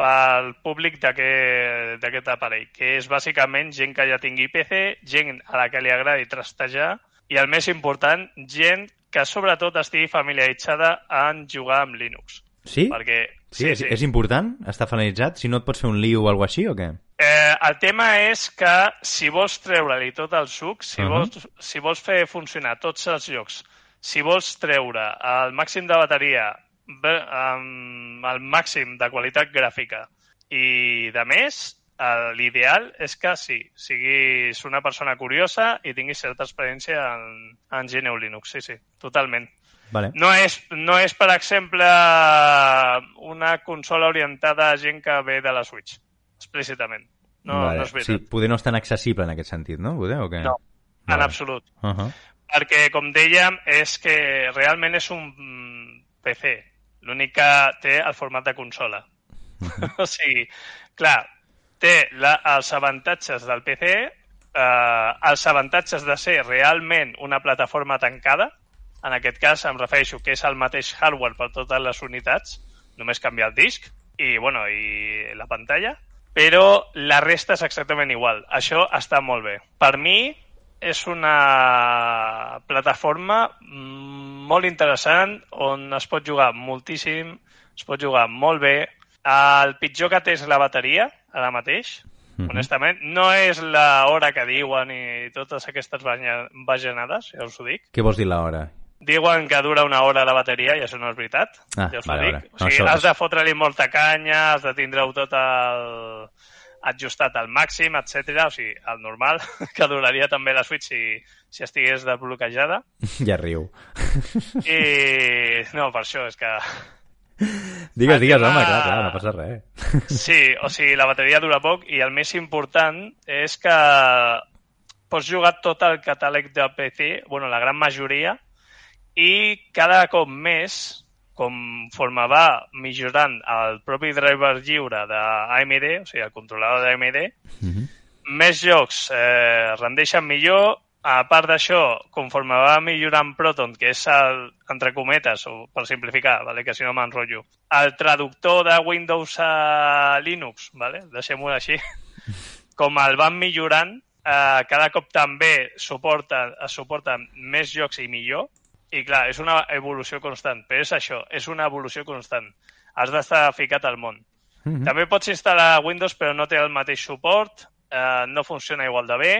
pel públic d'aquest aparell, que és bàsicament gent que ja tingui PC, gent a la que li agradi trastejar i el més important, gent que sobretot estigui familiaritzada en jugar amb Linux. Sí? Perquè, Sí, és, és important estar finalitzat? Si no et pots fer un lío o alguna així o què? Eh, el tema és que si vols treure-li tot el suc, si, Uh -huh. vols, si vols fer funcionar tots els jocs, si vols treure el màxim de bateria, amb el màxim de qualitat gràfica i de més, l'ideal és que sí, siguis una persona curiosa i tinguis certa experiència en, en GNU Linux, sí, sí, totalment. Vale. No és, no és, per exemple, una consola orientada a gent que ve de la Switch, explícitament. No, vale. no és veritat. Sí, poder no és tan accessible en aquest sentit, no? Poder, o què? No, en Vale. absolut. Uh -huh. Perquè, com dèiem, és que realment és un PC. L'únic que té el format de consola. [LAUGHS] o sigui, clar, té la, els avantatges del PC, eh, els avantatges de ser realment una plataforma tancada, en aquest cas em refereixo que és el mateix hardware per totes les unitats, només canviar el disc i, bueno, i la pantalla, però la resta és exactament igual. Això està molt bé. Per mi és una plataforma molt interessant on es pot jugar moltíssim, es pot jugar molt bé. El pitjor que té és la bateria, ara mateix, mm -hmm. honestament. No és l'hora que diuen i totes aquestes bajanades, ja us ho dic. Què vols dir l'hora? Diuen que dura una hora la bateria i això no és veritat. Ah, ja us vale, ho dic. vale. O sigui, No, has de fotre-li molta canya, has de tindre-ho tot el ajustat al màxim, etc. O sigui, el normal, [LAUGHS] que duraria també la Switch si, si estigués desbloquejada. [LAUGHS] Ja riu. I no, per això és que... [LAUGHS] Digues, digues, tema- home, clar, clar, no passa res. Sí, o sigui, la bateria dura poc i el més important és que pots jugar tot el catàleg de PC, bueno, la gran majoria, i cada cop més, conforme va millorant el propi driver lliure d'AMD, o sigui, el controlador d'AMD, Mhm. més jocs eh, rendeixen millor. A part d'això, conforme va millorant Proton, que és el, entre cometes, o per simplificar, vale? que si no m'enrotllo, el traductor de Windows a Linux, vale? deixem-ho així, [LAUGHS] com el van millorant, eh, cada cop també suporta, suporten més jocs i millor, i clar, és una evolució constant, però és això, és una evolució constant. Has d'estar ficat al món. Mhm. També pots instal·lar Windows, però no té el mateix suport, eh, no funciona igual de bé.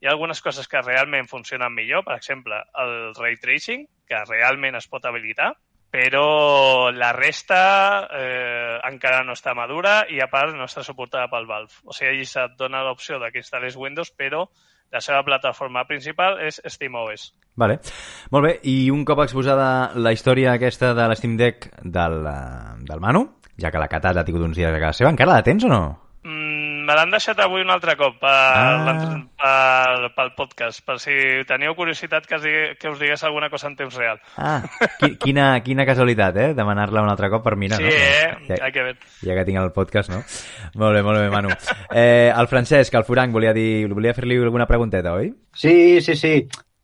Hi ha algunes coses que realment funcionen millor, per exemple, el Ray Tracing, que realment es pot habilitar, però la resta eh, encara no està madura i, a part, no està suportada pel Valve. O sigui, allí se't dona l'opció de que Windows, però la seva plataforma principal és SteamOS. Vale. Molt bé, i un cop exposada la història aquesta de l'Steam Deck del, eh, del Manu, ja que la Catat ha tingut uns dies a casa seva, encara la tens o no? Mm, me l'han deixat avui un altre cop per, Ah. per, pel podcast, per si teniu curiositat que, digui, que us digués alguna cosa en temps real. Ah, qui, [LAUGHS] quina, quina casualitat, eh? Demanar-la un altre cop per mirar, sí, no? eh? Ja, Hay que ver. ja que tinc el podcast, no? Molt bé, molt bé, Manu. Eh, el Francesc, el Furanc, volia, dir, volia fer-li alguna pregunteta, oi? Sí, sí, sí.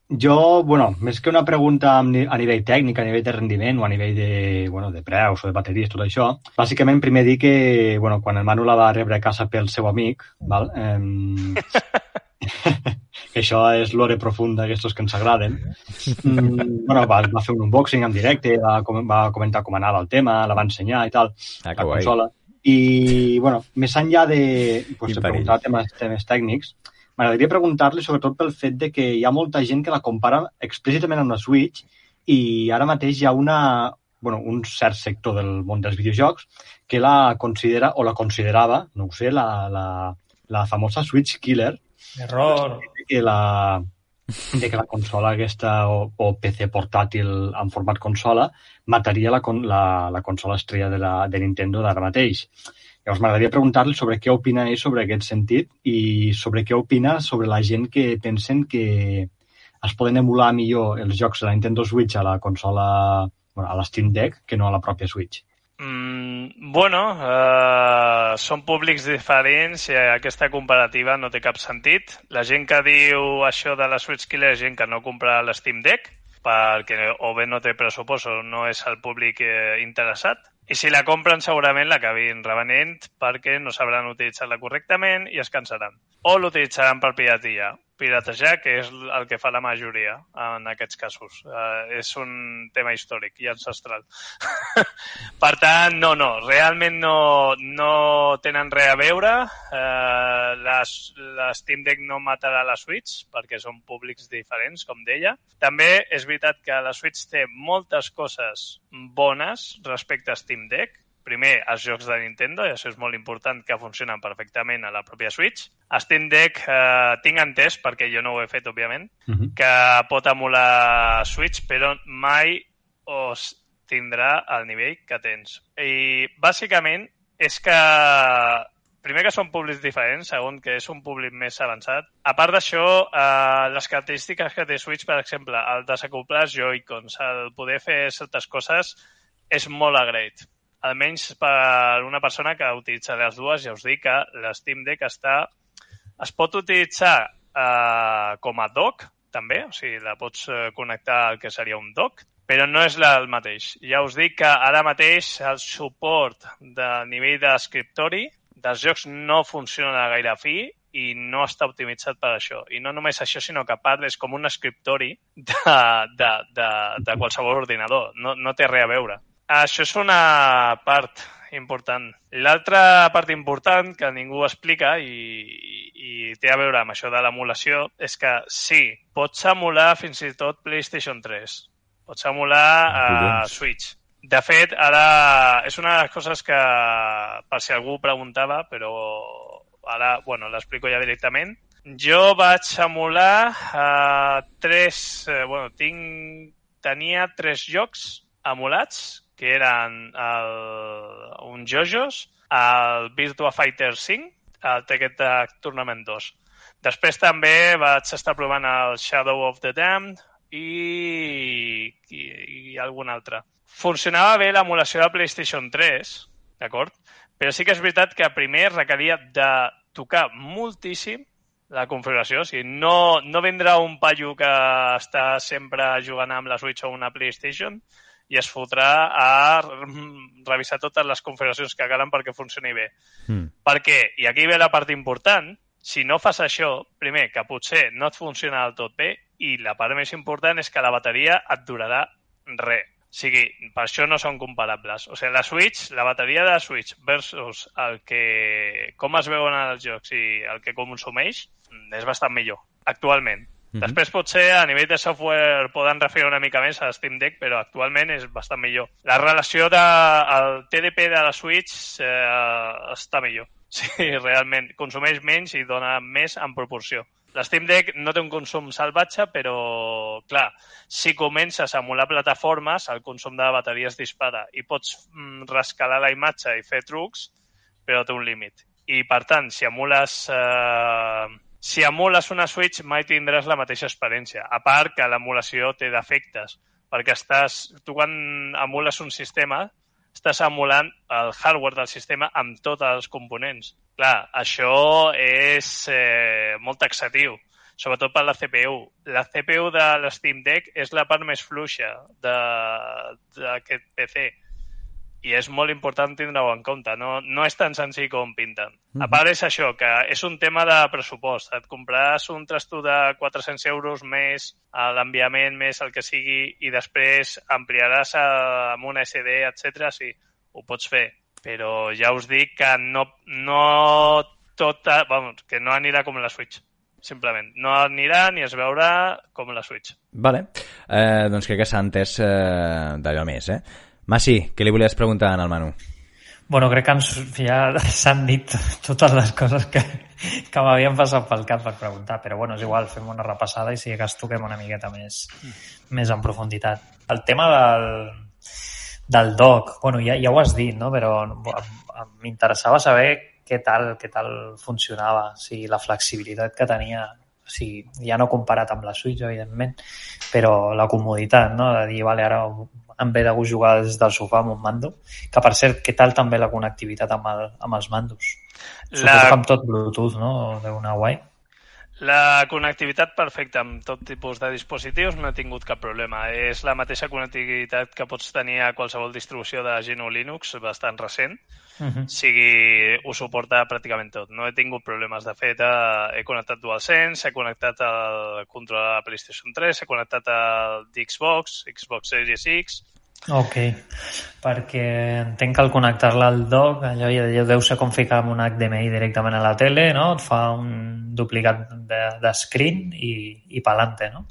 Jo, bueno, més que una pregunta a nivell tècnic, a nivell de rendiment o a nivell de, bueno, de preus o de bateries, tot això, bàsicament primer dir que, bueno, quan el Manu la va rebre a casa pel seu amic, val? Eh, [LAUGHS] que això és l'ore profunda, aquests que ens agraden. Mm, bueno, va, va fer un unboxing en directe, va, com- va comentar com anava el tema, la va ensenyar i tal, Ah, la guai. consola. I, bueno, més enllà de, pues, de preguntar temes, temes tècnics, m'agradaria preguntar-li sobretot pel fet de que hi ha molta gent que la compara explícitament amb la Switch i ara mateix hi ha una, bueno, un cert sector del món dels videojocs que la considera, o la considerava, no ho sé, la, la, la famosa Switch Killer, Error. que la, de que la consola aquesta o, o PC portàtil en format consola mataria la, la, la consola estrella de, la, de Nintendo d'ara mateix. Llavors m'agradaria preguntar-li sobre què opina ell sobre aquest sentit i sobre què opina sobre la gent que pensen que es poden emular millor els jocs de la Nintendo Switch a la consola, bueno, a la Steam Deck que no a la pròpia Switch. Mm, bueno, eh, són públics diferents i aquesta comparativa no té cap sentit. La gent que diu això de la Switch Killer és gent que no compra l'Steam Deck perquè o bé no té pressupost o no és el públic eh, interessat. I si la compren segurament l'acabin revenent perquè no sabran utilitzar-la correctament i es cansaran. O l'utilitzaran per pirateria. Piratejar, que és el que fa la majoria en aquests casos. Eh, és un tema històric i ancestral. [LAUGHS] Per tant, no, no, realment no, no tenen res a veure. Eh, la Steam Deck no matarà la Switch perquè són públics diferents, com deia. També és veritat que la Switch té moltes coses bones respecte a Steam Deck. Primer, els jocs de Nintendo, i això és molt important, que funcionen perfectament a la pròpia Switch. Steam Deck eh, tinc entès, perquè jo no ho he fet, òbviament, Uh -huh. que pot emular Switch, però mai os tindrà el nivell que tens. I bàsicament és que primer que són públics diferents, segon que és un públic més avançat. A part d'això, eh, les característiques que té Switch, per exemple, el desacoplar els Joy-Cons, el poder fer certes coses, és molt agraït. Almenys per una persona que utilitza les dues, ja us dic que l'Steam Deck està... Es pot utilitzar eh, com a dock, també, o sigui, la pots eh, connectar al que seria un dock, però no és el mateix. Ja us dic que ara mateix el suport de nivell d'escriptori dels jocs no funciona gaire fi i no està optimitzat per això. I no només això, sinó que part és com un escriptori de, de, de, de qualsevol ordinador. No, no té res a veure. Això és una part important. L'altra part important que ningú explica i, i té a veure amb això de l'emulació és que sí, pots emular fins i tot PlayStation 3. Pots emular a uh, Switch. De fet, ara és una de les coses que, per si algú preguntava, però ara, bueno, l'explico ja directament. Jo vaig emular uh, tres... Uh, bueno, tinc, tenia tres jocs emulats que eren el, un Jojos, el Virtua Fighter 5, el Tekken Tag Tournament 2. Després també vaig estar provant el Shadow of the Damned i, i, i algun altre. Funcionava bé l'emulació de PlayStation 3, d'acord? Però sí que és veritat que primer requeria de tocar moltíssim la configuració. O sigui, no, no vendrà un paio que està sempre jugant amb la Switch o una PlayStation, i es fotrà a revisar totes les configuracions que calen perquè funcioni bé. Mm. Per què? I aquí ve la part important. Si no fas això, primer, que potser no et funciona del tot bé i la part més important és que la bateria et durarà res. O sigui, per això no són comparables. O sigui, la Switch, la bateria de la Switch versus el que, com es veuen els jocs i el que consumeix, és bastant millor, actualment. Després potser a nivell de software poden refer una mica més a Steam Deck, però actualment és bastant millor. La relació del de, TDP de la Switch eh, està millor. [LAUGHS] Sí, realment. Consumeix menys i dona més en proporció. La Steam Deck no té un consum salvatge, però, clar, si comences a emular plataformes, el consum de la bateria es dispara i pots mm, rescalar la imatge i fer trucs, però té un límit. I, per tant, si emules eh, si emules una Switch mai tindràs la mateixa experiència. A part que l'emulació té defectes, perquè estàs, tu quan emules un sistema estàs emulant el hardware del sistema amb tots els components. Clar, això és eh, molt taxatiu, sobretot per la CPU. La CPU de l'Steam Deck és la part més fluixa d'aquest PC i és molt important tindre-ho en compte. No, no és tan senzill com pinten. Mm -hmm. A part és això, que és un tema de pressupost. Et compraràs un trasto de 400 euros més l'enviament, més el que sigui, i després ampliaràs a, amb una SD, etc. Sí, ho pots fer. Però ja us dic que no, no tota, vamos, que no anirà com la Switch simplement. No anirà ni es veurà com la Switch. Vale. Eh, doncs crec que s'ha entès eh, d'allò més, eh? Massi, què li volies preguntar al Manu? Bueno, crec que ens, [LAUGHS] ja s'han dit totes les coses que, que m'havien passat pel cap per preguntar, però bueno, és igual, fem una repassada i si cas toquem una miqueta més, més en profunditat. El tema del, del doc, bueno, ja, ja ho has dit, no? però m'interessava saber què tal, què tal funcionava, o sigui, la flexibilitat que tenia, o sigui, ja no comparat amb la Switch, evidentment, però la comoditat, no? de dir, vale, ara en ve de jugar des del sofà amb un mando, que per cert, què tal també la connectivitat amb, el, amb els mandos? La... Suposo que amb tot Bluetooth, no? D'una guai. La connectivitat perfecta amb tot tipus de dispositius no he tingut cap problema. És la mateixa connectivitat que pots tenir a qualsevol distribució de GNU Linux bastant recent. Uh -huh. O sigui, ho suporta pràcticament tot. No he tingut problemes. De fet, eh, he connectat DualSense, he connectat el control de la PlayStation 3, he connectat el d'Xbox, Xbox Series X, Ok, perquè entenc que al connectar-la al dock, allò ja deu ser com ficar amb un HDMI directament a la tele, no? Et fa un duplicat de, de screen i, i pa'lante, no?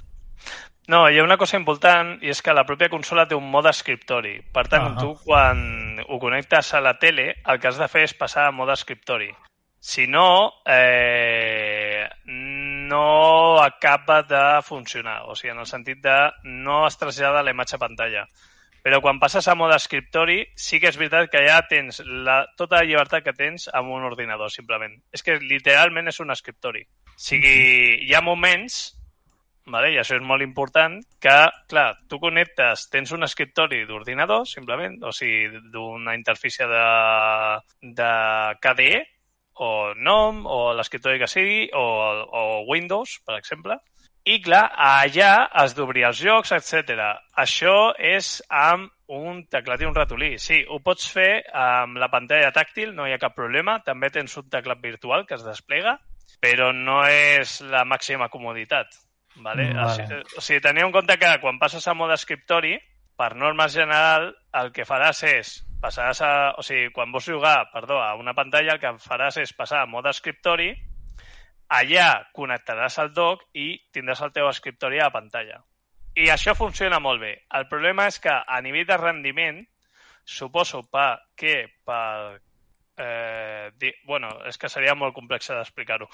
No, hi ha una cosa important i és que la pròpia consola té un mode escriptori. Per tant, -huh. tu quan ho connectes a la tele, el que has de fer és passar a mode escriptori. Si no, eh, no acaba de funcionar. O sigui, en el sentit de no es trasllada la imatge a pantalla. Però quan passes a mode escriptori, sí que és veritat que ja tens la, tota la llibertat que tens amb un ordinador, simplement. És que literalment és un escriptori. O sigui, hi ha moments, vale? i això és molt important, que, clar, tu connectes, tens un escriptori d'ordinador, simplement, o sigui, d'una interfície de, de KDE, o NOM, o l'escriptori que sigui, o, o Windows, per exemple, I, clar, allà has d'obrir els jocs, etc. Això és amb un teclat i un ratolí. Sí, ho pots fer amb la pantalla tàctil, no hi ha cap problema. També tens un teclat virtual que es desplega, però no és la màxima comoditat. Vale? Mm, O, vale. sigui, o sigui, teniu en compte que quan passes a mode escriptori, per norma general, el que faràs és passaràs a... O sigui, quan vols jugar, perdó, a una pantalla, el que faràs és passar a mode escriptori, allà connectaràs el dock i tindràs el teu escriptori a la pantalla. I això funciona molt bé. El problema és que a nivell de rendiment, suposo pa, que per... Eh, di, bueno, és que seria molt complex d'explicar-ho.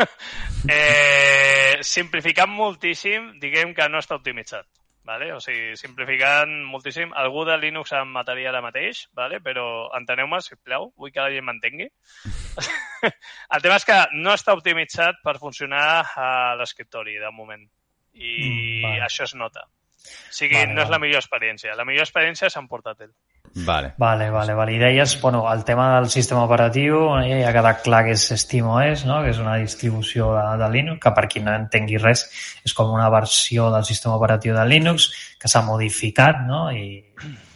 [LAUGHS] eh, simplificant moltíssim, diguem que no està optimitzat. Vale? O sigui, simplificant moltíssim. Algú de Linux em mataria ara mateix, vale? però enteneu-me, sisplau, vull que la gent m'entengui. [LAUGHS] El tema és que no està optimitzat per funcionar a l'escriptori, de moment. I Mm, vale. això es nota. O sigui, Vale, no és la vale. millor experiència. La millor experiència és en portàtil. Vale. Vale, vale, vale. I deies, bueno, el tema del sistema operatiu, ja, ja ha quedat clar que és SteamOS, no? que és una distribució de, de Linux, que per qui no entengui res, és com una versió del sistema operatiu de Linux que s'ha modificat, no? I,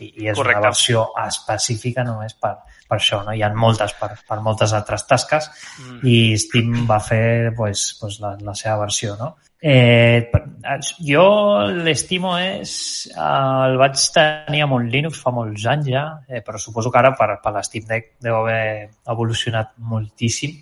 i, i és Correcte. una versió específica només per, per això, no? Hi ha moltes per, per moltes altres tasques Mm. i Steam va fer pues, pues la, la seva versió, no? Eh, per- jo l'estimo és... Eh, el vaig tenir amb un Linux fa molts anys ja, eh, però suposo que ara per, per l'Steam Deck deu haver evolucionat moltíssim.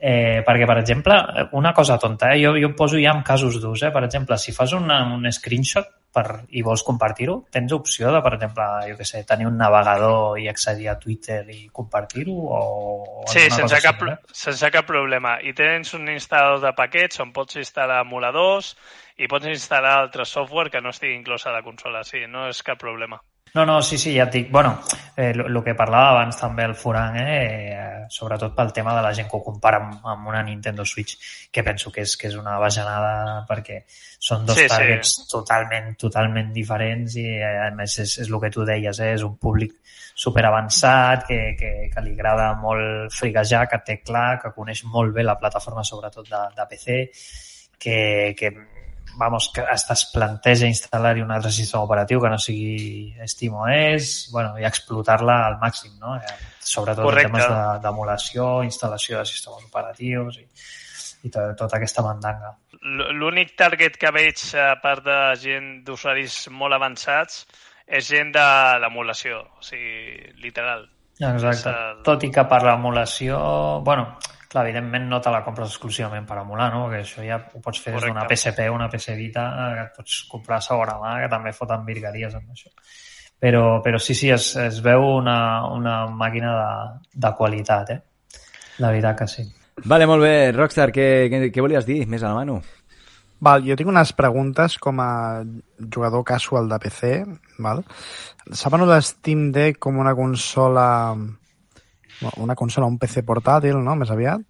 Eh, perquè, per exemple, una cosa tonta, eh? jo, jo em poso ja en casos d'ús. Eh? Per exemple, si fas una, un screenshot per, i vols compartir-ho, tens opció de, per exemple, jo que sé, tenir un navegador i accedir a Twitter i compartir-ho? O, Sí, sense cap, sense cap problema. I tens un instal·lador de paquets on pots instal·lar emuladors i pots instal·lar altres software que no estigui inclòs a la consola. Sí, no és cap problema. No, no, sí, sí, ja et dic. Bueno, eh, el que parlava abans també el Furan, eh, eh, sobretot pel tema de la gent que ho compara amb, amb una Nintendo Switch, que penso que és, que és una bajanada perquè són dos Sí, sí. targets totalment, totalment diferents i eh, a més és, és el que tu deies, eh, és un públic super avançat, que, que, que li agrada molt friguejar, que té clar, que coneix molt bé la plataforma sobretot de, de PC, que, que vamos, que hasta es planteja instal·lar-hi un altre sistema operatiu que no sigui SteamOS, bueno, i explotar-la al màxim, no? Eh, Sobretot Correcte. en temes de- d'emulació, instal·lació de sistemes operatius i, i to, tota aquesta mandanga. L'únic target que veig, a part de gent d'usuaris molt avançats, és gent de l'emulació, o sigui, literal. Exacte. El- Tot i que per l'emulació... Bueno, clar, evidentment no te la compres exclusivament per emular, no? Perquè això ja ho pots fer des d'una. PSP o una PS Vita, que et pots comprar a segona mà, que també foten virgueries amb això. Però, però sí, sí, es, es veu una, una màquina de, de qualitat, eh? La veritat que sí. Vale, molt bé. Rockstar, què, què, què volies dir més a la mano? Val, jo tinc unes preguntes com a jugador casual de PC, val? Saben de Steam Deck com una consola una consola, un PC portàtil, no?, més aviat.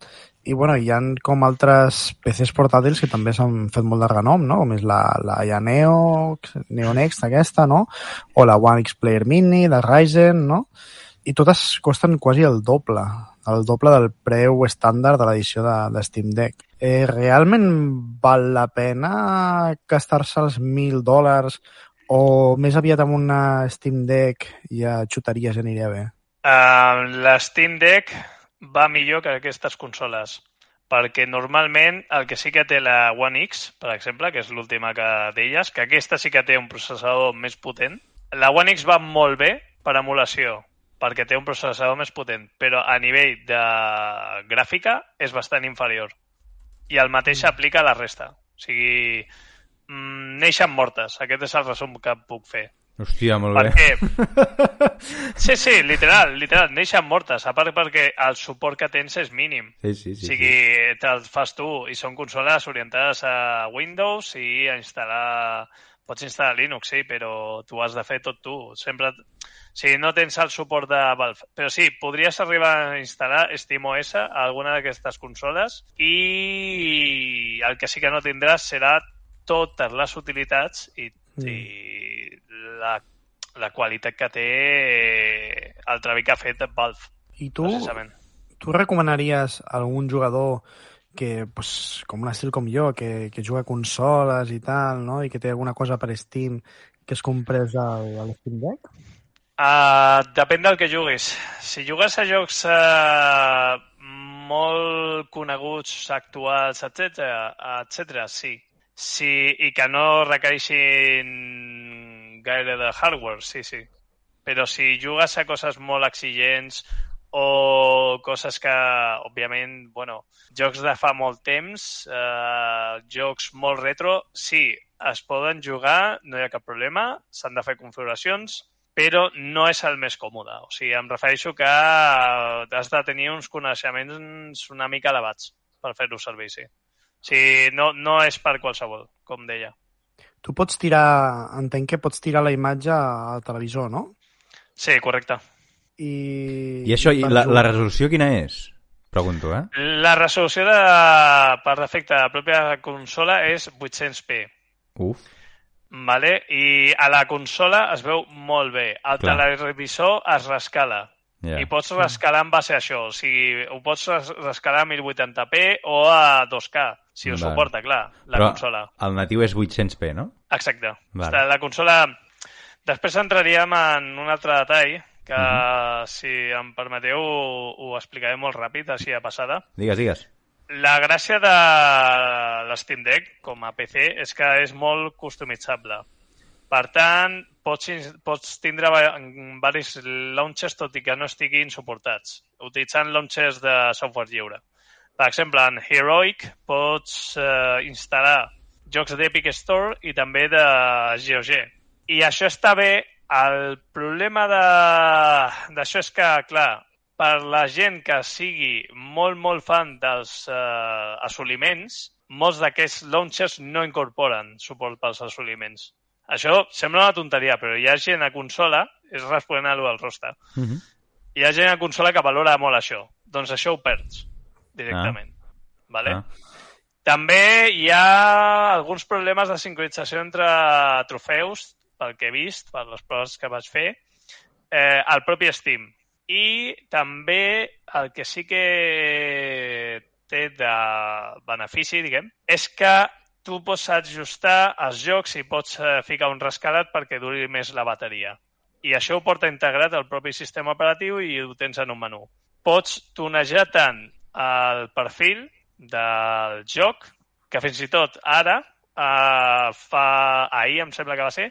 I, bueno, hi han com altres PCs portàtils que també s'han fet molt de renom, no?, com és la, la ja Neo, Neo Next aquesta, no?, o la One X Player Mini de Ryzen, no?, i totes costen quasi el doble, el doble del preu estàndard de l'edició de, de Steam Deck. Eh, realment val la pena gastar-se els 1.000 dòlars o més aviat amb una Steam Deck ja xutaries i aniria bé? Uh, la Steam Deck va millor que aquestes consoles perquè normalment el que sí que té la One X, per exemple, que és l'última que deies, que aquesta sí que té un processador més potent. La One X va molt bé per emulació, perquè té un processador més potent, però a nivell de gràfica és bastant inferior. I el mateix s'aplica a la resta. O sigui, mm, neixen mortes. Aquest és el resum que puc fer. Hòstia, molt Per bé. Sí, sí, literal, literal, neixen mortes, a part perquè el suport que tens és mínim. Sí, sí, sí. o sigui, te'l fas tu i són consoles orientades a Windows i a instal·lar... Pots instal·lar Linux, sí, però tu has de fer tot tu. Sempre... O sigui, no tens el suport de Valve. Però sí, podries arribar a instal·lar SteamOS a alguna d'aquestes consoles i el que sí que no tindràs serà totes les utilitats i, Mm. i la, la qualitat que té el treball que ha fet Valve, I tu, tu recomanaries algun jugador que pues, com un estil com jo, que, que juga a consoles i tal, no? i que té alguna cosa per Steam que es comprés al, a l'Steam Deck? Uh, depèn del que juguis. Si jugues a jocs uh, molt coneguts, actuals, etc, etc, sí. Sí. I que no requereixin gaire de hardware, sí, sí. Però si jugues a coses molt exigents o coses que, òbviament, bueno, jocs de fa molt temps, eh, jocs molt retro, sí, es poden jugar, no hi ha cap problema, s'han de fer configuracions, però no és el més còmode. O sigui, em refereixo que has de tenir uns coneixements una mica elevats per fer-ho servir, sí. O sigui, no, no és per qualsevol, com deia. Tu pots tirar, entenc que pots tirar la imatge al televisor, no? Sí, correcte. I, I això, i la, la resolució quina és? Pregunto, eh? La resolució de, per defecte de la pròpia consola és 800p. Uf. Vale? I a la consola es veu molt bé. El Clar. televisor es rescala. Ja. I pots rescalar en base a això. O sigui, ho pots res- rescalar a 1080p o a 2K, si ho Vale. suporta, clar, la Però consola. el natiu és 800p, no? Exacte. Vale. La consola... Després entraríem en un altre detall que, Mhm. si em permeteu, ho, ho explicaré molt ràpid, així a passada. Digues, digues. La gràcia de l'Steam Deck com a PC és que és molt customitzable. Per tant, pots, pots tindre diversos launchers tot i que no estiguin suportats, utilitzant launchers de software lliure. Per exemple, en Heroic pots eh, instal·lar jocs d'Epic Store i també de GOG. I això està bé. El problema de- d'això és que, clar, per la gent que sigui molt, molt fan dels eh, assoliments, molts d'aquests launchers no incorporen suport pels assoliments. Això sembla una tonteria, però hi ha gent a consola, és responent a del roster, Uh -huh. hi ha gent a consola que valora molt això. Doncs això ho perds directament. Vale? Ah. També hi ha alguns problemes de sincronització entre trofeus, pel que he vist, per les proves que vaig fer, eh, al propi Steam. I també el que sí que té de benefici, diguem, és que tu pots ajustar els jocs i pots eh, ficar un rescalat perquè duri més la bateria. I això ho porta integrat al propi sistema operatiu i ho tens en un menú. Pots tunejar tant el perfil del joc que fins i tot ara, eh, fa ahir em sembla que va ser,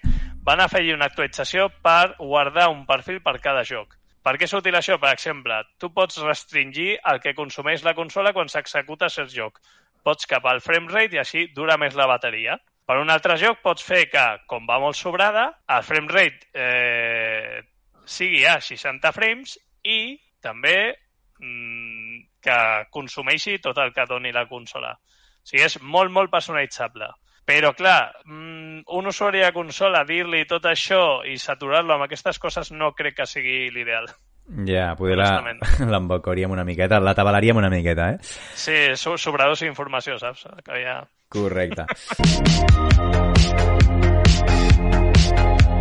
van afegir una actualització per guardar un perfil per cada joc. Per què és útil això? Per exemple, tu pots restringir el que consumeix la consola quan s'executa cert joc. Pots capar el frame rate i així dura més la bateria. Per un altre joc pots fer que, com va molt sobrada, el frame rate eh, sigui a 60 frames i també mm, que consumeixi tot el que doni la consola. O sigui, és molt, molt personalitzable. Però, clar, mm, un usuari de consola dir-li tot això i saturar-lo amb aquestes coses no crec que sigui l'ideal. Ja, poder [LAUGHS] l'embocaríem una miqueta, la tabalaríem una miqueta, eh? Sí, so sobradors d'informació, saps? Que ja... Correcte. [LAUGHS]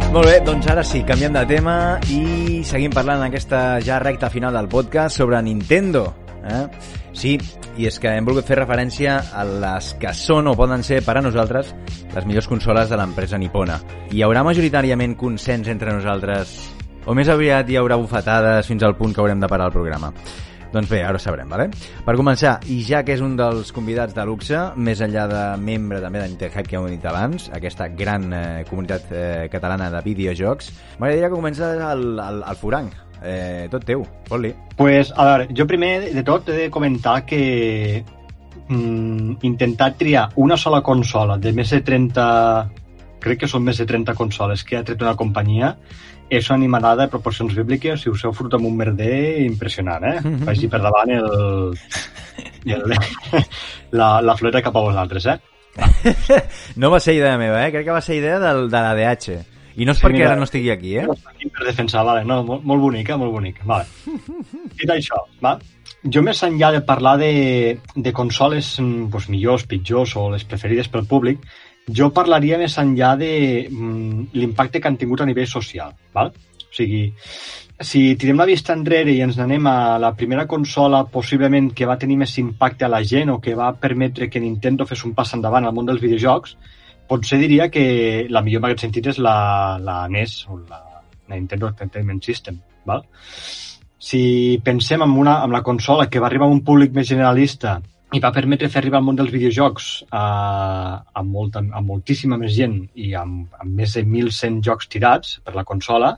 Molt bé, doncs ara sí, canviem de tema i seguim parlant en aquesta ja recta final del podcast sobre Nintendo. Eh? Sí, i és que hem volgut fer referència a les que són o poden ser per a nosaltres les millors consoles de l'empresa nipona. Hi haurà majoritàriament consens entre nosaltres o més aviat hi haurà bufetades fins al punt que haurem de parar el programa? Doncs bé, ara ho sabrem, vale? Per començar, i ja que és un dels convidats de luxe, més enllà de membre també d'Interhype que hem dit abans, aquesta gran eh, comunitat eh, catalana de videojocs, m'agradaria que comences el, el, el Furanc. Eh, tot teu, fot-li. Pues, a veure, jo primer de tot he de comentar que mm, intentar triar una sola consola de més de 30... Crec que són més de 30 consoles que ha tret una companyia és una animalada de proporcions bíbliques i us heu fotut amb un merder impressionant, eh? Mhm. Vagi per davant el, el, la, la flora cap a vosaltres, eh? [LAUGHS] No va ser idea meva, eh? Crec que va ser idea del, de la DH. I no és Sí, perquè mira. ara no estigui aquí, eh? Aquí per defensar, vale, no, molt, molt bonica, molt bonica, vale. [LAUGHS] Dit això, va? Jo més enllà de parlar de, de consoles mm, pues, millors, pitjors o les preferides pel públic, jo parlaria més enllà de mm, l'impacte que han tingut a nivell social, val? O sigui, si tirem la vista enrere i ens n'anem a la primera consola possiblement que va tenir més impacte a la gent o que va permetre que Nintendo fes un pas endavant al món dels videojocs, potser diria que la millor en aquest sentit és la, la NES o la, la Nintendo Entertainment System. Val? Si pensem en, una, en la consola que va arribar a un públic més generalista i va permetre fer arribar al món dels videojocs a, a, molta, a moltíssima més gent i amb, amb més de 1.100 jocs tirats per la consola,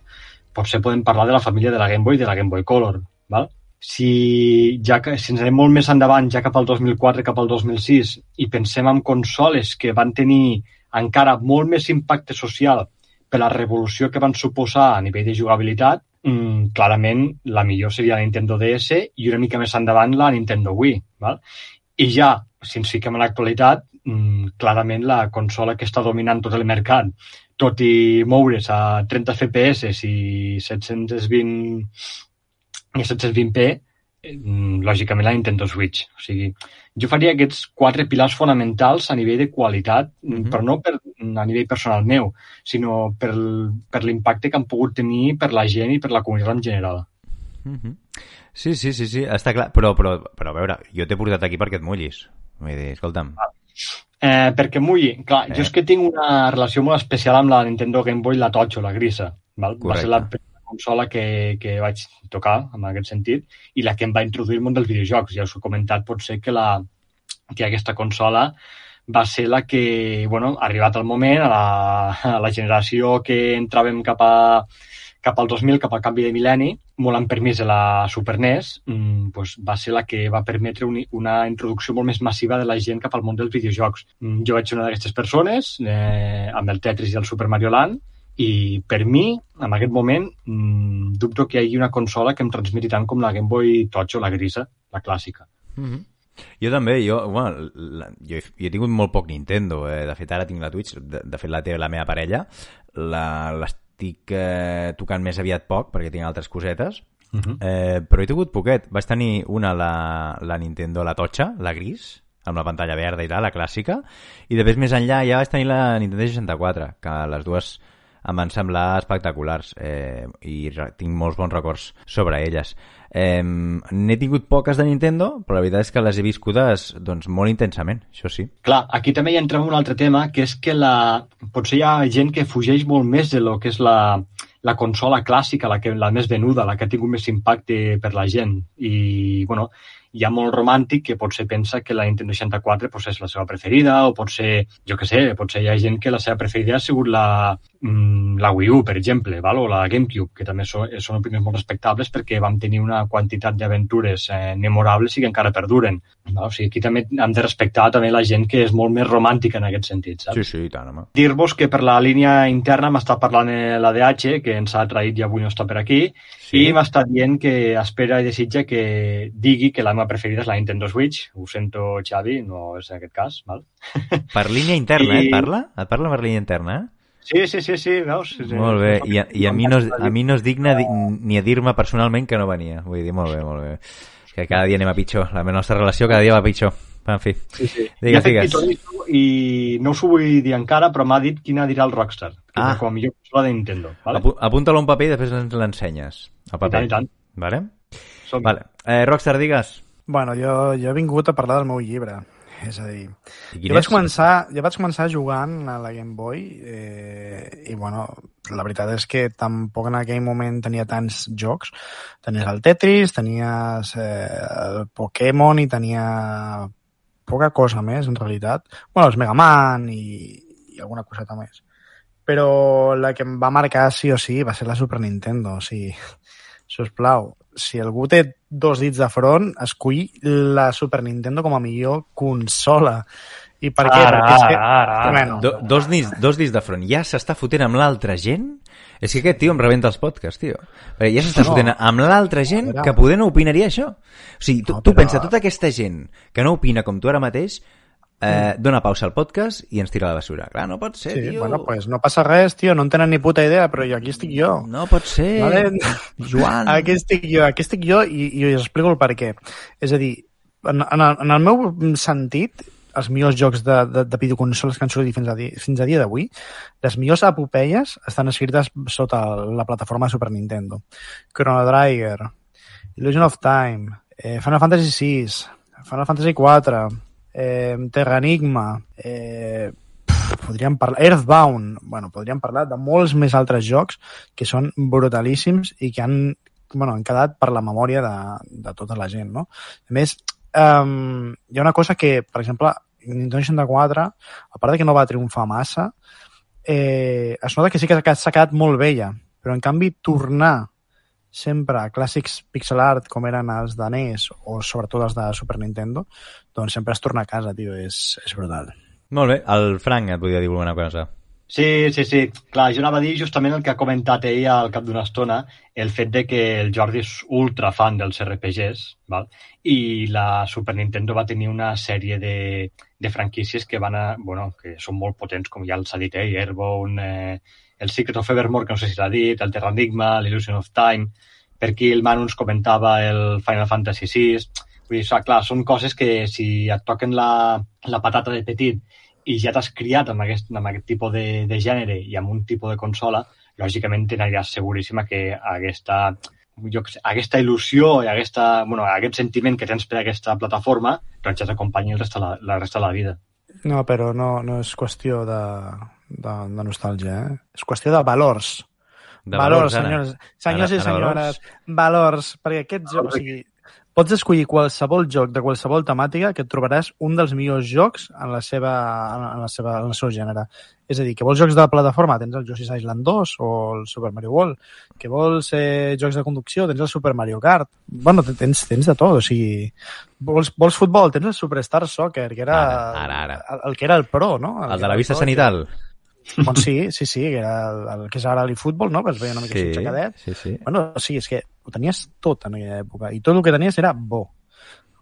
potser podem parlar de la família de la Game Boy i de la Game Boy Color. Val? Si, ja que, si ens anem molt més endavant, ja cap al 2004, cap al 2006, i pensem en consoles que van tenir encara molt més impacte social per la revolució que van suposar a nivell de jugabilitat, mm, clarament la millor seria la Nintendo DS i una mica més endavant la Nintendo Wii. Val? I ja, si ens fiquem a l'actualitat, mmm, clarament la consola que està dominant tot el mercat, tot i moure's a 30 FPS i 720 i 720p, mm, lògicament la Nintendo Switch. O sigui, jo faria aquests quatre pilars fonamentals a nivell de qualitat, mm -hmm. però no per, a nivell personal meu, sinó per, per l'impacte que han pogut tenir per la gent i per la comunitat en general. Mm -hmm. Sí, sí, sí, sí, està clar. Però, però, però a veure, jo t'he portat aquí perquè et mullis. Vull dir, escolta'm. Eh, perquè mulli. Clar, eh. jo és que tinc una relació molt especial amb la Nintendo Game Boy, la Totxo, la grisa. Val? Va ser la primera consola que, que vaig tocar, en aquest sentit, i la que em va introduir el món dels videojocs. Ja us he comentat, potser que, la, que aquesta consola va ser la que, bueno, ha arribat al moment, a la, a la generació que entràvem cap a cap al 2000, cap al canvi de mil·lenni, molt en permís de la Super NES, mmm, doncs va ser la que va permetre un, una introducció molt més massiva de la gent cap al món dels videojocs. Mm, jo vaig ser una d'aquestes persones, eh, amb el Tetris i el Super Mario Land, i per mi, en aquest moment, mmm, dubto que hi hagi una consola que em transmeti tant com la Game Boy Touch o la grisa, la clàssica. Mm -hmm. Jo també, jo, bueno, la, jo, he, jo he tingut molt poc Nintendo, eh? de fet ara tinc la Twitch, de, de fet la té la meva parella, la, estic eh, tocant més aviat poc, perquè tinc altres cosetes, uh mhm. -huh. eh, però he tingut poquet. Vaig tenir una, la, la Nintendo, la totxa, la gris, amb la pantalla verda i tal, la clàssica, i després més enllà ja vaig tenir la Nintendo 64, que les dues em van semblar espectaculars eh, i tinc molts bons records sobre elles. Eh, N'he tingut poques de Nintendo, però la veritat és que les he viscudes doncs, molt intensament, això sí. Clar, aquí també hi entrem un altre tema, que és que la... potser hi ha gent que fugeix molt més de lo que és la, la consola clàssica, la, que, la més venuda, la que ha tingut més impacte per la gent. I, bueno, hi ha molt romàntic que potser pensa que la Nintendo 64 pues, és la seva preferida o potser, jo que sé, potser hi ha gent que la seva preferida ha sigut la, mm, la Wii U, per exemple, val? o la GameCube, que també són, són opinions molt respectables perquè vam tenir una quantitat d'aventures eh, memorables i que encara perduren. Val? O sigui, aquí també hem de respectar també la gent que és molt més romàntica en aquest sentit, saps? Sí, sí, tant, home. Dir-vos que per la línia interna m'està parlant l'ADH, que ens ha traït i avui no està per aquí, sí. i m'està dient que espera i desitja que digui que la meva preferida és la Nintendo Switch. Ho sento, Xavi, no és aquest cas. Val? [LAUGHS] Per línia interna, I... eh? Parla? Et parla per línia interna, eh? Sí, sí, sí, sí, veus? Sí, molt bé, I, i a, mi no, a mi no és digne ni a dir-me personalment que no venia. Vull dir, molt bé, molt bé. Que cada dia anem a pitjor. La nostra relació cada dia va pitjor. En fi, sí, sí. digues, digues. I no us ho vull dir encara, però m'ha dit quina dirà el Rockstar, que ah. com a millor consola de Nintendo. Vale? Apunta-lo a un paper i després ens l'ensenyes. El paper. I tant, i tant. Vale? Vale. Eh, Rockstar, digues. Bueno, jo, jo he vingut a parlar del meu llibre. És a dir, jo vaig, començar, jo vaig començar jugant a la Game Boy eh, i, bueno, la veritat és que tampoc en aquell moment tenia tants jocs. Tenies el Tetris, tenies eh, el Pokémon i tenia poca cosa més, en realitat. bueno, els Mega Man i, i alguna coseta més. Però la que em va marcar sí o sí va ser la Super Nintendo. O sigui, [LAUGHS] sisplau, si algú té dos dits de front, escull la Super Nintendo com a millor consola. I per què? Ara, Perquè és que... Ara, ara. Bueno, Do, dos, dits, dos dits de front. Ja s'està fotent amb l'altra gent? És que aquest tio em rebenta els podcasts, tio. Perquè ja s'està no. fotent amb l'altra gent que poder no opinaria això. O sigui, tu, no, però... tu pensa, tota aquesta gent que no opina com tu ara mateix, eh, mm. dona pausa al podcast i ens tira a la bessura. Clar, no pot ser, sí, tio. Bueno, pues no passa res, tio, no en tenen ni puta idea, però jo aquí estic jo. No pot ser. Vale? Joan. [LAUGHS] Aquí estic jo, aquí estic jo i, i us explico el per què. És a dir, en, en, el, en el meu sentit, els millors jocs de, de, de videoconsoles que han sortit fins a, fins a dia d'avui, les millors epopeies estan escrites sota la plataforma de Super Nintendo. Chrono Trigger, Illusion of Time, eh, Final Fantasy VI, Final Fantasy IV, eh, Terra Enigma, eh, podríem parlar... Earthbound, bueno, podríem parlar de molts més altres jocs que són brutalíssims i que han, bueno, han quedat per la memòria de, de tota la gent, no? A més, um, hi ha una cosa que, per exemple, Nintendo 64, a part de que no va triomfar massa, eh, es nota que sí que s'ha quedat molt vella, però en canvi tornar sempre a clàssics pixel art com eren els de NES o sobretot els de Super Nintendo, doncs sempre es torna a casa, tio, és, és brutal. Molt bé, el Frank et volia dir alguna cosa. Sí, sí, sí. Clar, jo anava a dir justament el que ha comentat ell al cap d'una estona, el fet de que el Jordi és ultra fan dels RPGs, val? i la Super Nintendo va tenir una sèrie de, de franquícies que van a, bueno, que són molt potents, com ja els ha dit ell, Airborne, eh, el Secret of Evermore, que no sé si l'ha dit, el Terra Enigma, l'Illusion of Time, per aquí el Manu ens comentava el Final Fantasy VI, vull dir, clar, són coses que si et toquen la, la patata de petit i ja t'has criat amb aquest, amb aquest tipus de, de gènere i amb un tipus de consola, lògicament t'aniràs seguríssima que aquesta, jo, aquesta il·lusió i aquesta, bueno, aquest sentiment que tens per aquesta plataforma doncs ja t'acompanyi la, la resta de la vida. No, però no, no és qüestió de, de, de nostàlgia, eh? És qüestió de valors. De valors, valors, senyors, senyors Ara- i senyores. Valors, perquè aquest joc, o sigui, pots escollir qualsevol joc de qualsevol temàtica que et trobaràs un dels millors jocs en la seva, en la seva, en el seu gènere. És a dir, que vols jocs de plataforma, tens el Yoshi's Island 2 o el Super Mario World. Que vols eh, jocs de conducció, tens el Super Mario Kart. Bueno, tens, tens de tot, o sigui... Vols, vols futbol, tens el Superstar Soccer, que era, Ara, ara, ara. El, el que era el pro, no? El que de la vista pro, sanital. [LAUGHS] Doncs sí, [LAUGHS] sí, sí, que era el, el que és ara l'eFootball, no? Que es veia una mica Sí, sí, xacadet. sí, sí. Bueno, sí, és que ho tenies tot en aquella època. I tot el que tenies era bo.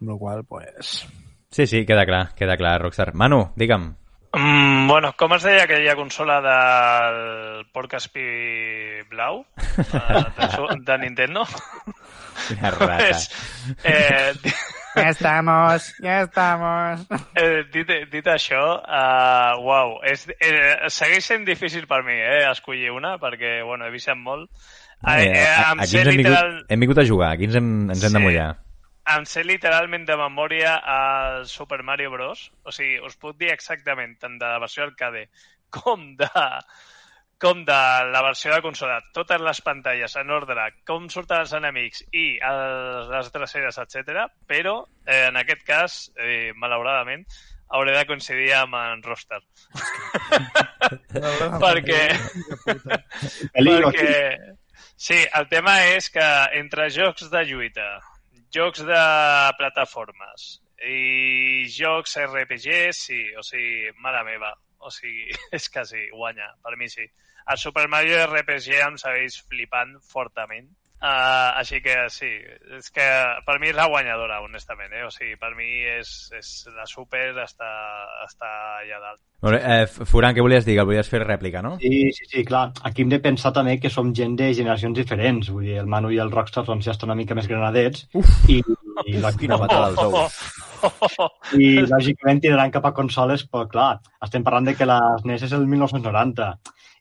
Amb la qual pues... Sí, sí, queda clar, queda clar, Rockstar. Manu, digue'm. Mm, bueno, com es deia aquella consola del porc espí blau [LAUGHS] eh, de, su- de Nintendo? Quina rata. Pues, eh, Ja estamos, ja estamos. eh, dit, dit això, uh, uau, és, eh, segueix sent difícil per mi eh, escollir una, perquè bueno, he viciat molt. Eh, Eh, eh, a- em aquí ens hem vingut, literal... hem vingut a jugar, aquí ens hem, ens hem de Sí. mullar. em sé literalment de memòria el Super Mario Bros. O sigui, us puc dir exactament tant de la versió arcade com de, com de la versió de consola, totes les pantalles en ordre, com surten els enemics i el, les dreceres, etc. Però, eh, en aquest cas, eh, malauradament, hauré de coincidir amb en Roster. [LAUGHS] perquè... Perquè... Sí, el tema és que entre jocs de lluita, jocs de plataformes i jocs RPG, sí, o sigui, mare meva, o sigui, [LAUGHS] és que sí, guanya, per mi sí. El Super Mario RPG em segueix flipant fortament, uh, així que sí, és que per mi és la guanyadora, honestament, eh? o sigui, per mi és, és la Super està, està allà dalt. Bé, eh, Furan, què volies dir? Que volies fer rèplica, no? Sí, sí, sí, clar. Aquí hem de pensar també que som gent de generacions diferents. Vull dir, el Manu i el Rockstar doncs, ja estan una mica més granadets. Uf, I, i, Quina patada als ous. i lògicament tiraran cap a consoles, però clar, estem parlant de que la NES és el 1990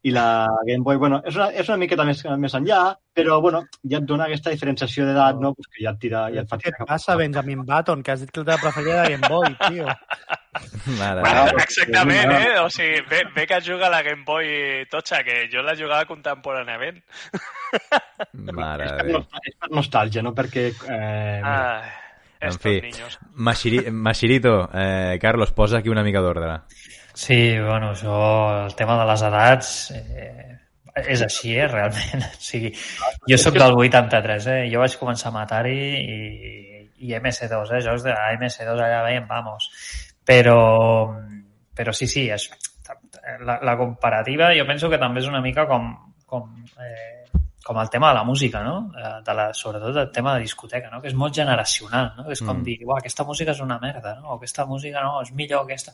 i la Game Boy, bueno, és una, és una miqueta més, més enllà, però bueno, ja et dona aquesta diferenciació d'edat, no? Pues que ja et tira, ja et fa Què tirar et passa, Benjamin Button, que has dit que la teva preferida era Game Boy, tio? [LAUGHS] Mare. Bueno, exactament, eh? O sigui, bé, bé que juga la Game Boy totxa, que jo la jugava contemporàniament. Mare És per, nostà- és per nostàlgia, no? Perquè eh, Ah, En fi, Mashirito, eh, Carlos, posa aquí una mica d'ordre. Sí, bueno, això, el tema de les edats eh, és així, eh, realment. [LAUGHS] O sigui, jo sóc del 83, eh? Jo vaig començar a Atari i, i MS2, eh? Jocs de MS2 allà veiem, vamos. Però, però sí, sí, és, la, la comparativa jo penso que també és una mica com, com, eh, com el tema de la música, no? Eh, De la, sobretot el tema de discoteca, no? Que és molt generacional, no? És com Mm. dir, uah, aquesta música és una merda, no? O aquesta música no, és millor que aquesta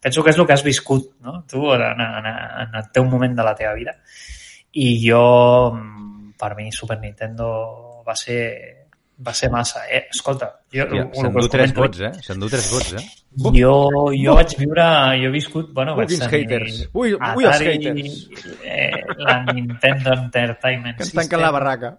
penso que és el que has viscut, no? Tu, en, en, en el teu moment de la teva vida. I jo, mm, per mi, Super Nintendo va ser va ser massa. Eh, escolta, jo... El S'endú tres vots, eh? S'endú tres vots, eh? Jo, jo vaig viure, jo he viscut, bueno, Ui, quins haters. Ui, ui, els haters. Eh, la Nintendo Entertainment Que ens tanquen la barraca.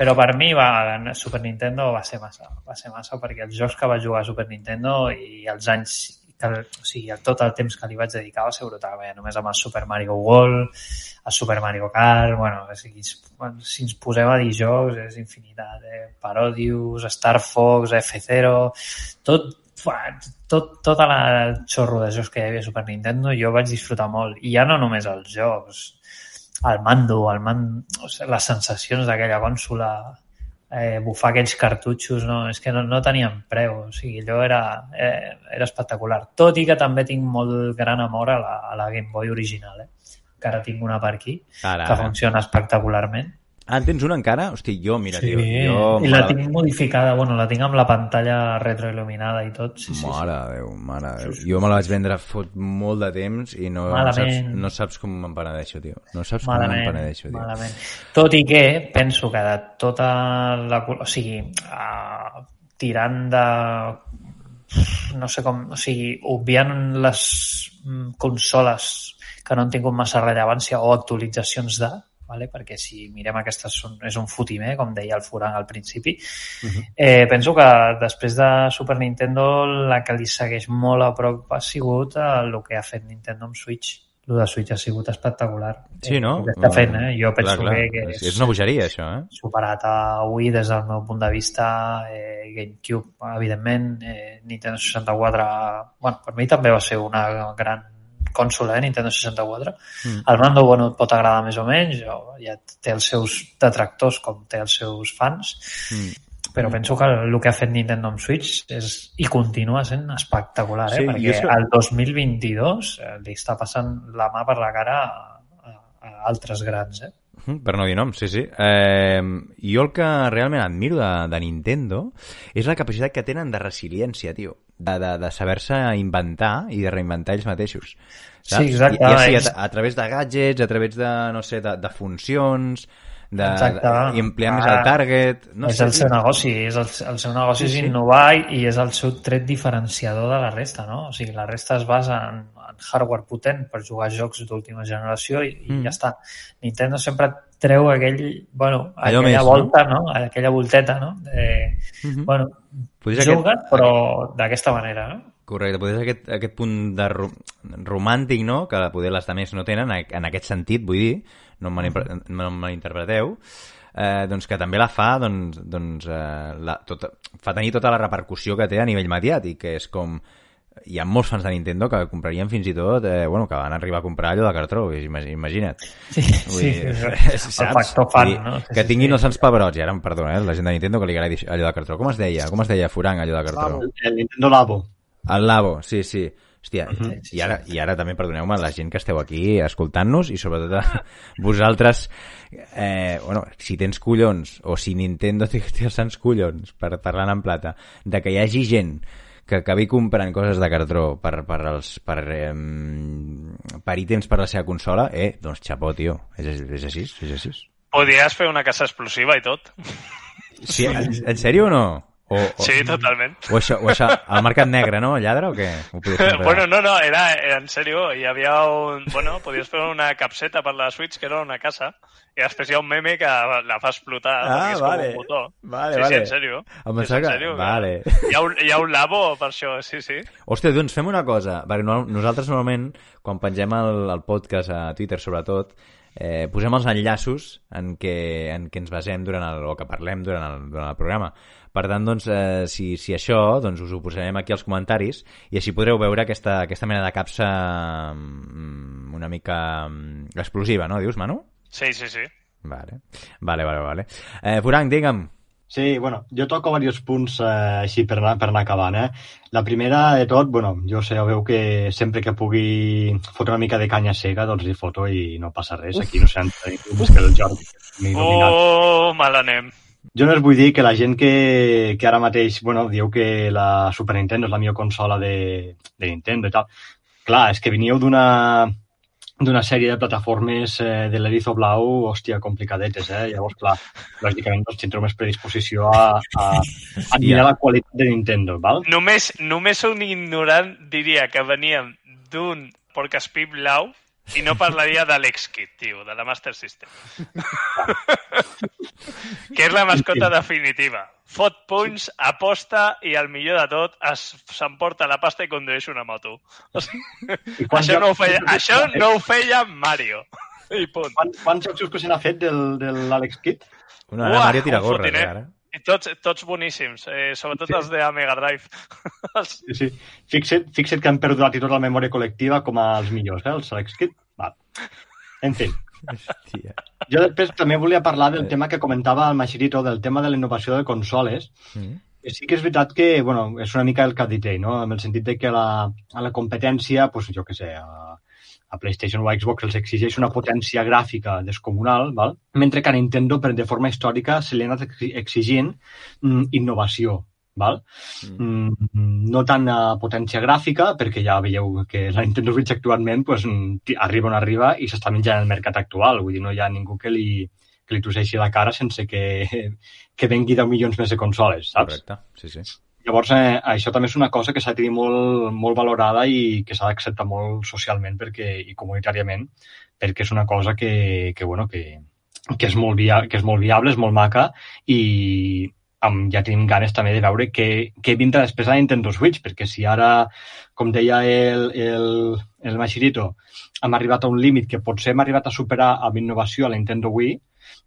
Però per mi va, Super Nintendo va ser massa. Va ser massa perquè els jocs que va jugar a Super Nintendo i els anys que, o sigui, tot el temps que li vaig dedicar va ser brutal. Bé, només amb el Super Mario World, el Super Mario Kart, bueno, o sigui, si ens posem a dir jocs és infinitat. Eh? Parodius, Star Fox, F-Zero, tot, tot, tota la el xorro de jocs que hi havia a Super Nintendo jo vaig disfrutar molt. I ja no només els jocs, el mando, el man... o sigui, les sensacions d'aquella consola, eh, bufar aquells cartutxos, no, és que no, no tenien preu, o sigui, allò era, eh, era espectacular. Tot i que també tinc molt gran amor a la, a la Game Boy original, eh? Encara tinc una per aquí, Ara, que ara. funciona espectacularment. Ah, en tens una encara? Hosti, jo, mira, Sí, tio, jo... i la mare- tinc modificada, bueno, la tinc amb la pantalla retroil·luminada i tot. Sí, sí, sí. Mare de Déu, mare Déu. Jo me la vaig vendre fot molt de temps i no, no, saps, Malament. no saps com me'n penedeixo, tio. No saps com me'n Malament, penedeixo, tio. malament. Tot i que penso que de tota la... O sigui, uh, tirant de... No sé com... O sigui, obviant les mm, consoles que no han tingut massa rellevància o actualitzacions de, vale? perquè si mirem aquestes són, és un fotimer, com deia el Furan al principi. eh, penso que després de Super Nintendo la que li segueix molt a prop ha sigut eh, el que ha fet Nintendo amb Switch. El de Switch ha sigut espectacular. Sí, no? Que està fent, eh? Jo penso clar, clar. que, que És, és una bogeria, això, eh? superat a Wii des del meu punt de vista, eh, GameCube, evidentment, eh, Nintendo 64, bueno, per mi també va ser una gran consola, eh, Nintendo 64. Mm. El mando, bueno, et pot agradar més o menys, o ja té els seus detractors com té els seus fans, Mm. però penso que el que ha fet Nintendo amb Switch és, i continua sent espectacular, eh? Sí, perquè que- el 2022 eh, li està passant la mà per la cara a, a, a altres grans, eh? Per no dir nom, sí, sí. Eh, jo el que realment admiro de, de Nintendo és la capacitat que tenen de resiliència, tio. De, de, de saber-se inventar i de reinventar ells mateixos. Sí, exacte. Ja, ja sigui És- a, a través de gadgets, a través de, no sé, de, de funcions, de, Exacte. i ampliar més Ah, el target... No és sé, el seu negoci, és el, el seu negoci Sí, és sí. innovar i, i és el seu tret diferenciador de la resta, no? O sigui, la resta es basa en, en hardware potent per jugar a jocs d'última generació i, i Mm. ja està. Nintendo sempre treu aquell, bueno, Allò aquella més, no? volta, no? Aquella volteta, no? Eh, Mhm. bueno, Potser aquest- juguen, però d'aquesta manera, no? Correcte, potser és aquest, aquest punt de ro romàntic, no?, que poder les altres no tenen, en aquest sentit, vull dir, no em malinterpreteu, eh, doncs que també la fa, doncs, doncs eh, la, tota, fa tenir tota la repercussió que té a nivell mediàtic, que és com hi ha molts fans de Nintendo que comprarien fins i tot, eh, bueno, que van arribar a comprar allò de cartró, ima- imagina't. Sí, Vull sí, dir, sí, [LAUGHS] saps? el factor fan, no? Sí, que sí, tinguin sí. els sants pebrots, i ara em perdona, eh, la gent de Nintendo que li agradi allò de cartró. Com es deia? Com es deia, Furang, allò de cartró? El Nintendo Labo. El Labo, sí, sí. Hòstia, Sí, sí, i, ara, i ara també perdoneu-me la gent que esteu aquí escoltant-nos i sobretot a [LAUGHS] vosaltres eh, bueno, si tens collons o si Nintendo té, té els sants collons per parlar en plata de que hi hagi gent que acabi comprant coses de cartró per, per, els, per, eh, per ítems per la seva consola, eh, doncs xapó, tio. És, és així, és així. Podries fer una casa explosiva i tot. Sí, en, en sèrio o no? O, o, Sí, totalment. o, això, o això, al mercat negre, no? Lladre o què? Ho? Bueno, no, no, era, era en sèrio. Hi havia un... Bueno, podies fer una capseta per la Switch que era una casa i després hi ha un meme que la fa explotar Ah, és vale. com un botó. Vale, sí, vale. sí, en sèrio. Em pensava en sèrio. vale. Hi ha, un, hi ha un labo per això, sí, sí. Hòstia, doncs fem una cosa, perquè no, nosaltres normalment, quan pengem el, el podcast a Twitter sobretot, eh, posem els enllaços en què, en què ens basem durant el, o que parlem durant el, durant el programa. Per tant, doncs, eh, si, si això, doncs us ho posarem aquí als comentaris i així podreu veure aquesta, aquesta mena de capsa mm, una mica mm, explosiva, no? Dius, Manu? Sí, sí, sí. Vale, vale, vale. vale. Eh, Furang, digue'm. Sí, bueno, jo toco diversos punts eh, així per anar, per anar acabant. Eh? La primera de tot, bueno, jo sé, ja veu que sempre que pugui fotre una mica de canya cega, doncs li foto i no passa res. Aquí no sé més que el Jordi. que. Oh, mal anem. Jo no us vull dir que la gent que, que ara mateix bueno, diu que la Super Nintendo és la millor consola de, de Nintendo i tal. Clar, és que veníeu d'una d'una sèrie de plataformes eh, de l'Erizo Blau, hòstia, complicadetes, eh? Llavors, clar, lògicament doncs, tindrà més predisposició a, a, a mirar la qualitat de Nintendo, val? Només, només un ignorant diria que veníem d'un porcaspí blau i no parlaria de l'X-Kit, tio, de la Master System. [LAUGHS] que és la mascota definitiva. Fot punys, aposta i el millor de tot s'emporta la pasta i condueix una moto. [LAUGHS] Això, no ho feia, això no ho feia Mario. [LAUGHS] I punt. Quants, quants jocs que se n'ha fet del, de l'Alex Kidd? Bueno, ara Mario tira gorra, eh, ara. I tots, tots boníssims, eh, sobretot sí. els de Mega Drive. [LAUGHS] sí, sí. Fixa't, fixa't que han perdut tota la memòria col·lectiva com els millors, eh? Els Alex Kidd. Va. En fi. Hòstia. Jo després també volia parlar del tema que comentava el Machirito, del tema de la innovació de consoles. Mm. Sí que és veritat que, bueno, és una mica el que ha dit ell, no? En el sentit de que la, a la competència, pues, jo què sé, a, a PlayStation o a Xbox els exigeix una potència gràfica descomunal, val? mentre que a Nintendo, per de forma històrica, se li ha anat exigint mm, innovació. Val? Mm. Mm, no tant a potència gràfica, perquè ja veieu que la Nintendo Switch actualment pues, arriba on arriba i s'està menjant el mercat actual. Vull dir, no hi ha ningú que li, que li tosseixi la cara sense que, [LAUGHS] que vengui 10 milions més de consoles, saps? Correcte, sí, sí. Llavors, eh, això també és una cosa que s'ha de molt, molt valorada i que s'ha d'acceptar molt socialment perquè, i comunitàriament, perquè és una cosa que, que, bueno, que, que, és molt via, que és molt viable, és molt maca i amb, ja tenim ganes també de veure què, què vindrà després a Nintendo Switch, perquè si ara, com deia el, el, el Machirito, hem arribat a un límit que potser hem arribat a superar amb innovació a la Nintendo Wii,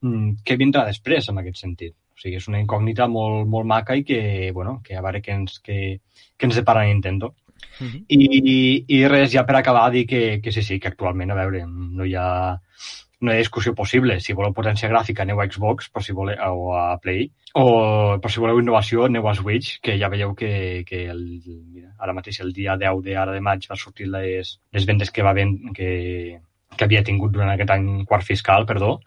mm, què vindrà després en aquest sentit? O sigui, és una incògnita molt, molt maca i que, bueno, que a veure què ens, que, que ens depara Nintendo. Uh -huh. I, I res, ja per acabar, dir que, que sí, sí, que actualment, a veure, no hi ha, no hi ha discussió possible. Si voleu potència gràfica, aneu a Xbox, però si voleu, o a Play, o però si voleu innovació, aneu a Switch, que ja veieu que, que el, mira, ara mateix el dia 10 de, ara de maig va sortir les, les vendes que, va ben, que, que havia tingut durant aquest any quart fiscal, perdó,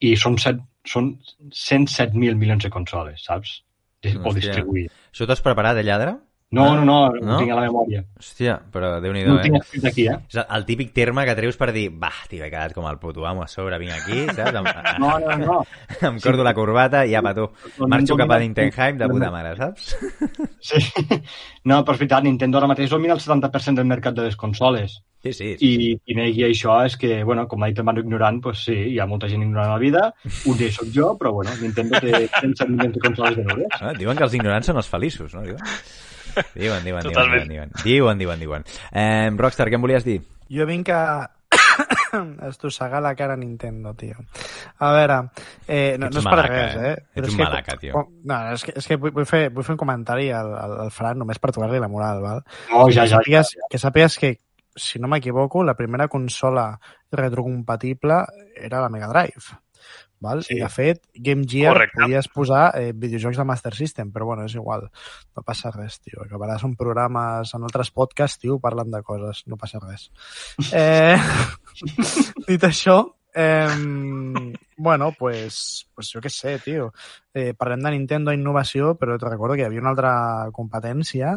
i són, set, són 107.000 milions de consoles, saps? De, o distribuir. Això t'has preparat de lladre? No, no, no, no, no? ho tinc a la memòria. Hòstia, però déu nhi No ho tinc eh? escrit aquí, eh? És el, el típic terme que treus per dir, va, tio, he quedat com el puto amo a sobre, vinc aquí, saps? Em, [LAUGHS] no, no, no. [LAUGHS] em cordo sí. la corbata i apa, tu. Marxo cap a Nintenheim de puta mare, saps? Sí. [LAUGHS] No, però és veritat, Nintendo ara mateix domina el 70% del mercat de les consoles. Sí, sí, sí. I qui negui això és que, bueno, com ha dit el Manu ignorant, pues sí, hi ha molta gent ignorant a la vida, un d'ells soc jo, però bueno, Nintendo té 100 milions de consoles venudes. Ah, diuen que els ignorants són els feliços, no? Diuen, diuen, diuen, diuen, diuen, diuen, diuen, diuen. Eh, Rockstar, què em volies dir? Jo vinc a [COUGHS] estossegar la cara a Nintendo, tio. A veure, eh, no, no és per res, eh? eh? Ets un que, malaca, tio. No, és que, és que vull, fer, vull fer un comentari al, al, al Fran només per tocar-li la moral, val? No, ja, ja, ja, ja. Que sàpigues que si no m'equivoco, la primera consola retrocompatible era la Mega Drive. Val? Sí. I, de fet, Game Gear Correcte. podies posar eh, videojocs de Master System, però bueno, és igual. No passa res, tio. Acabaràs en programes, en altres podcasts, tio, parlant de coses. No passa res. [LAUGHS] Eh, [LAUGHS] dit això, eh, bueno, pues, pues jo què sé, tio. Eh, parlem de Nintendo Innovació, però te recordo que hi havia una altra competència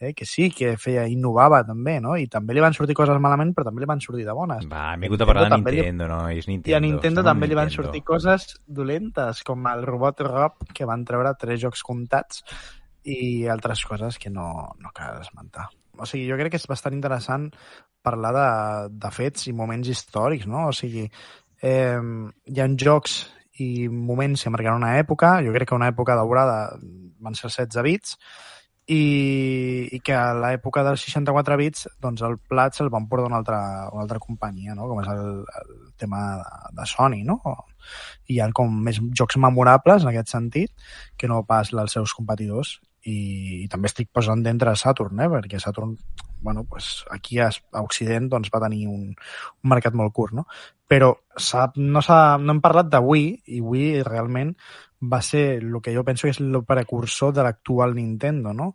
eh, que sí, que feia, innovava també, no? I també li van sortir coses malament, però també li van sortir de bones. Va, hem vingut a parlar de Nintendo, li... no? És Nintendo. I a Nintendo també li van sortir coses dolentes, com el Robot Rob, que van treure tres jocs comptats i altres coses que no, no cal esmentar. O sigui, jo crec que és bastant interessant parlar de, de fets i moments històrics, no? O sigui, eh, hi ha jocs i moments que marcaran una època, jo crec que una època daurada van ser 16 bits, i, i que a l'època dels 64 bits doncs el plat se'l van portar una altra, una altra companyia, no? com és el, el tema de, de Sony, no? Hi ha com més jocs memorables en aquest sentit que no pas els seus competidors i, i també estic posant d'entre Saturn, eh? perquè Saturn bueno, pues aquí a, a Occident doncs, va tenir un, un mercat molt curt, no? Però no, no hem parlat Wii, i Wii realment va ser el que jo penso que és el precursor de l'actual Nintendo, no?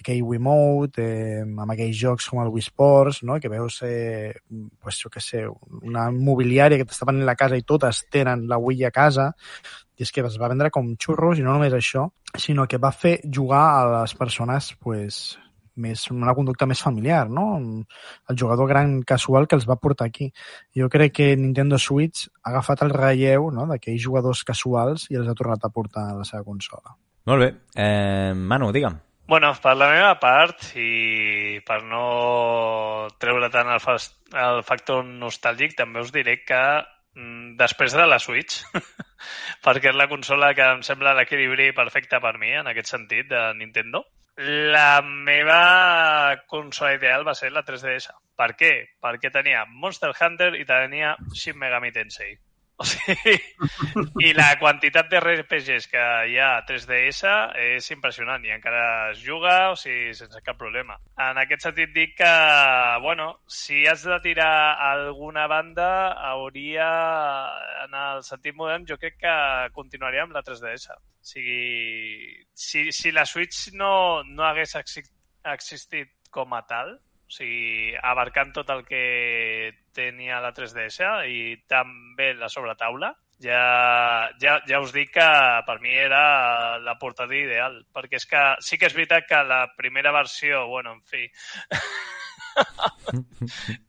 Aquell Wiimote, eh, amb aquells jocs com el Wii Sports, no? que veus, eh, pues, jo què sé, una mobiliària que t'està venint la casa i totes tenen la Wii a casa, i és que es va vendre com xurros, i no només això, sinó que va fer jugar a les persones pues, més, una conducta més familiar, no? El jugador gran casual que els va portar aquí. Jo crec que Nintendo Switch ha agafat el relleu no? d'aquells jugadors casuals i els ha tornat a portar a la seva consola. Molt bé. Eh, Manu, digue'm. Bueno, per la meva part, i per no treure tant el, fast, el factor nostàlgic, també us diré que mm, després de la Switch, [LAUGHS] perquè és la consola que em sembla l'equilibri perfecte per mi, en aquest sentit, de Nintendo, la meva consola ideal va ser la 3DS. Per què? Perquè tenia Monster Hunter i tenia Shin Megami Tensei. [LAUGHS] O sigui, i la quantitat de RPGs que hi ha a 3DS és impressionant i encara es juga, o sigui, sense cap problema. En aquest sentit dic que, bueno, si has de tirar alguna banda, hauria, en el sentit modern, jo crec que continuaria amb la 3DS. O sigui, si, si la Switch no, no hagués existit com a tal, o sigui, abarcant tot el que tenia la 3DS i també la sobretaula, ja, ja, ja us dic que per mi era la portada ideal, perquè és que sí que és veritat que la primera versió, bueno, en fi, [LAUGHS]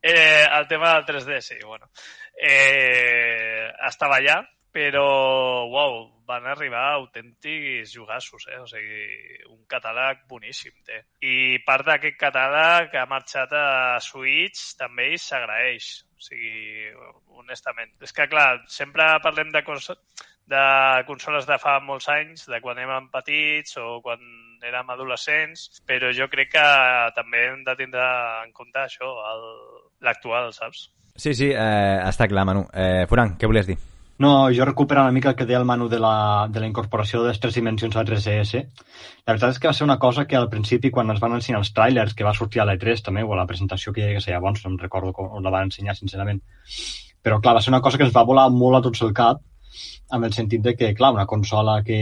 eh, el tema del 3D, sí, bueno, eh, estava allà, però, uau, van arribar autèntics jugassos, eh? O sigui, un catàleg boníssim té. I part d'aquest catàleg que ha marxat a Switch també s'agraeix. O sigui, honestament. És que, clar, sempre parlem de, cons de consoles de fa molts anys, de quan érem petits o quan érem adolescents, però jo crec que també hem de tindre en compte això, l'actual, saps? Sí, sí, eh, està clar, Manu. Eh, Furan, què volies dir? No, jo recupero una mica el que deia el Manu de la, de la incorporació de les tres dimensions a 3DS. La veritat és que va ser una cosa que al principi, quan ens van ensenyar els trailers, que va sortir a l'E3 també, o a la presentació que hi havia llavors, no em recordo on la van ensenyar, sincerament. Però, clar, va ser una cosa que ens va volar molt a tots el cap, amb el sentit de que, clar, una consola que,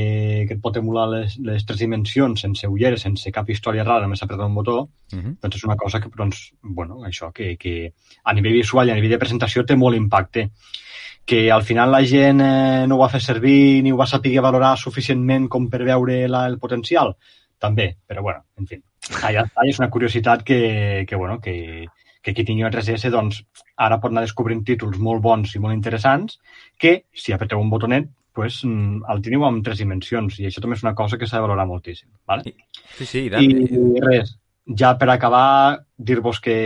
que et pot emular les, les tres dimensions sense ulleres, sense cap història rara, només apretar un botó, uh -huh. doncs és una cosa que, doncs, bueno, això, que, que a nivell visual i a nivell de presentació té molt impacte que al final la gent eh, no ho va fer servir ni ho va saber valorar suficientment com per veure la, el potencial, també, però bueno, en fi, allà està, és una curiositat que, que bueno, que, que qui tingui una 3DS, doncs, ara pot anar descobrint títols molt bons i molt interessants que, si apreteu un botonet, pues, mm, el teniu en tres dimensions i això també és una cosa que s'ha de valorar moltíssim. Vale? Sí, sí, i, I res, ja per acabar, dir-vos que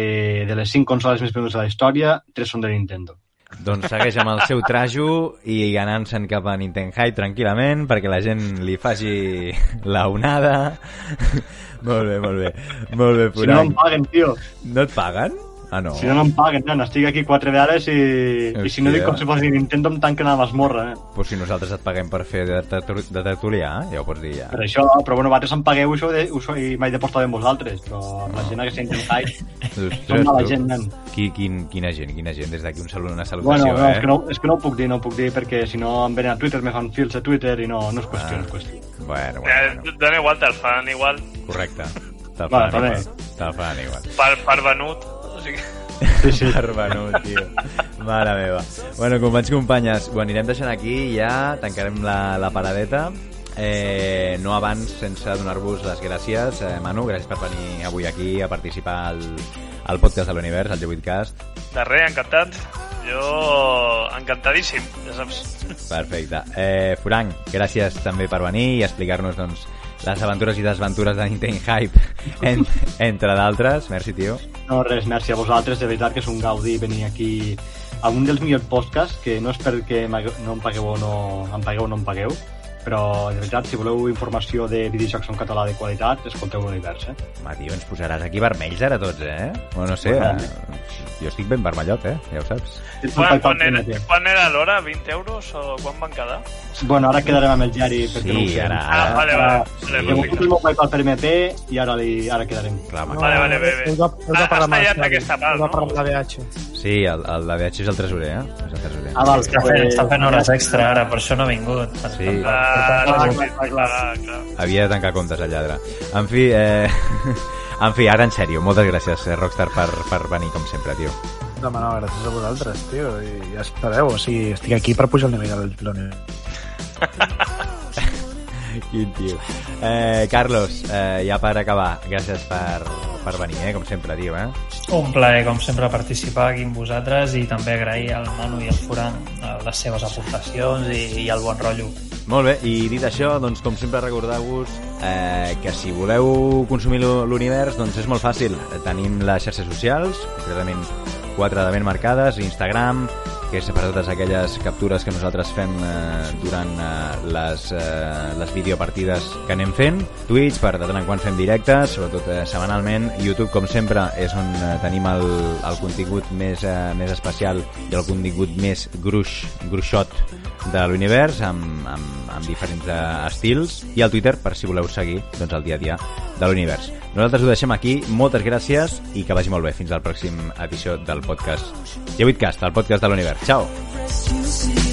de les cinc consoles més venudes de la història, tres són de Nintendo. Doncs segueix amb el seu trajo i anant-se'n cap a Nintendo High tranquil·lament perquè la gent li faci la onada. [LAUGHS] molt bé, molt bé. Molt bé, Si no em paguen, tio. No et paguen? Ah, no. Si no, no em paguen, nen. Estic aquí quatre vegades i, i si no dic com si fos Nintendo em tanquen a l'esmorra, eh? Pues si nosaltres et paguem per fer de, de, de tertulià, ja ho pots dir ja. Per això, però bueno, vosaltres em pagueu això de, això, i m'he de postar amb vosaltres, però amb la gent que s'ha intentat som mala gent, nen. Qui, quin, quina gent, quina gent, des d'aquí un salut, una salutació, bueno, no, eh? És que no, és que no ho puc dir, no ho puc dir perquè si no em venen a Twitter, me fan fils a Twitter i no, no és qüestió, ah. no és qüestió. Bueno, bueno, bueno. Dona igual, te'l fan igual. Correcte. Te'l fan, bueno, igual. Te'l fan igual. Per, per venut. O sigui... [LAUGHS] Sí, sí. Tio. Mare meva. Bueno, companys, companyes, ho anirem deixant aquí i ja tancarem la, la paradeta. Eh, no abans sense donar-vos les gràcies. Eh, Manu, gràcies per venir avui aquí a participar al, al podcast de l'univers, al G8cast. De res, encantat. Jo encantadíssim, ja saps. Perfecte. Eh, Frank, gràcies també per venir i explicar-nos doncs, les aventures i desventures de Nintendo Hype, [LAUGHS] en, entre d'altres. Merci, tio. No, res, merci a vosaltres. De veritat que és un gaudi venir aquí a un dels millors podcasts, que no és perquè no em pagueu o no em pagueu o no em pagueu, però de veritat, si voleu informació de videojocs en català de qualitat, escolteu l'univers, eh? Home, tio, ens posaràs aquí vermells ara tots, eh? O no sé, eh? jo estic ben vermellot, eh? Ja ho saps. Quan, quan, era, quan era l'hora? 20 euros o quan van quedar? Bueno, ara quedarem amb el Jari perquè sí, no ho sé. Ara, ara, ah, vale, vale. vale He mogut el meu PayPal per MP i ara, li, ara quedarem. Clar, no, vale, vale, bé, bé. Heu de, heu de Has tallat aquesta part, Heu de pagar no? la BH. Sí, el, el de VH és el tresorer, eh? És el tresorer. Ah, val, Està fent, està fent hores extra ara, per això no ha vingut. Sí. Ah, clar, clar, clar. clar, clar. Havia de tancar comptes, el lladre. En fi, eh... [LAUGHS] en fi, ara en sèrio, moltes gràcies, eh, Rockstar, per, per venir, com sempre, tio. No, no, gràcies a vosaltres, tio. I ja espereu, o sigui, estic aquí per pujar el nivell del l'univers. [LAUGHS] Quin tio. Eh, Carlos, eh, ja per acabar, gràcies per, per venir, eh? com sempre, tio. Eh? Un plaer, com sempre, participar aquí amb vosaltres i també agrair al Manu i al Furan eh, les seves aportacions i, i el bon rotllo. Molt bé, i dit això, doncs com sempre recordeu-vos eh, que si voleu consumir l'univers, doncs és molt fàcil. Tenim les xarxes socials, concretament quatre de ben marcades, Instagram, que és per totes aquelles captures que nosaltres fem eh, durant eh, les, eh, les videopartides que anem fent, Twitch, per de tant en quan fem directes, sobretot eh, setmanalment, YouTube, com sempre, és on eh, tenim el, el contingut més, eh, més especial i el contingut més gruix, gruixot de l'univers, amb, amb, amb diferents eh, estils, i el Twitter, per si voleu seguir doncs, el dia a dia de l'univers. Nosaltres ho deixem aquí, moltes gràcies i que vagi molt bé. Fins al pròxim edició del podcast G8cast, el podcast de l'univers. Ciao!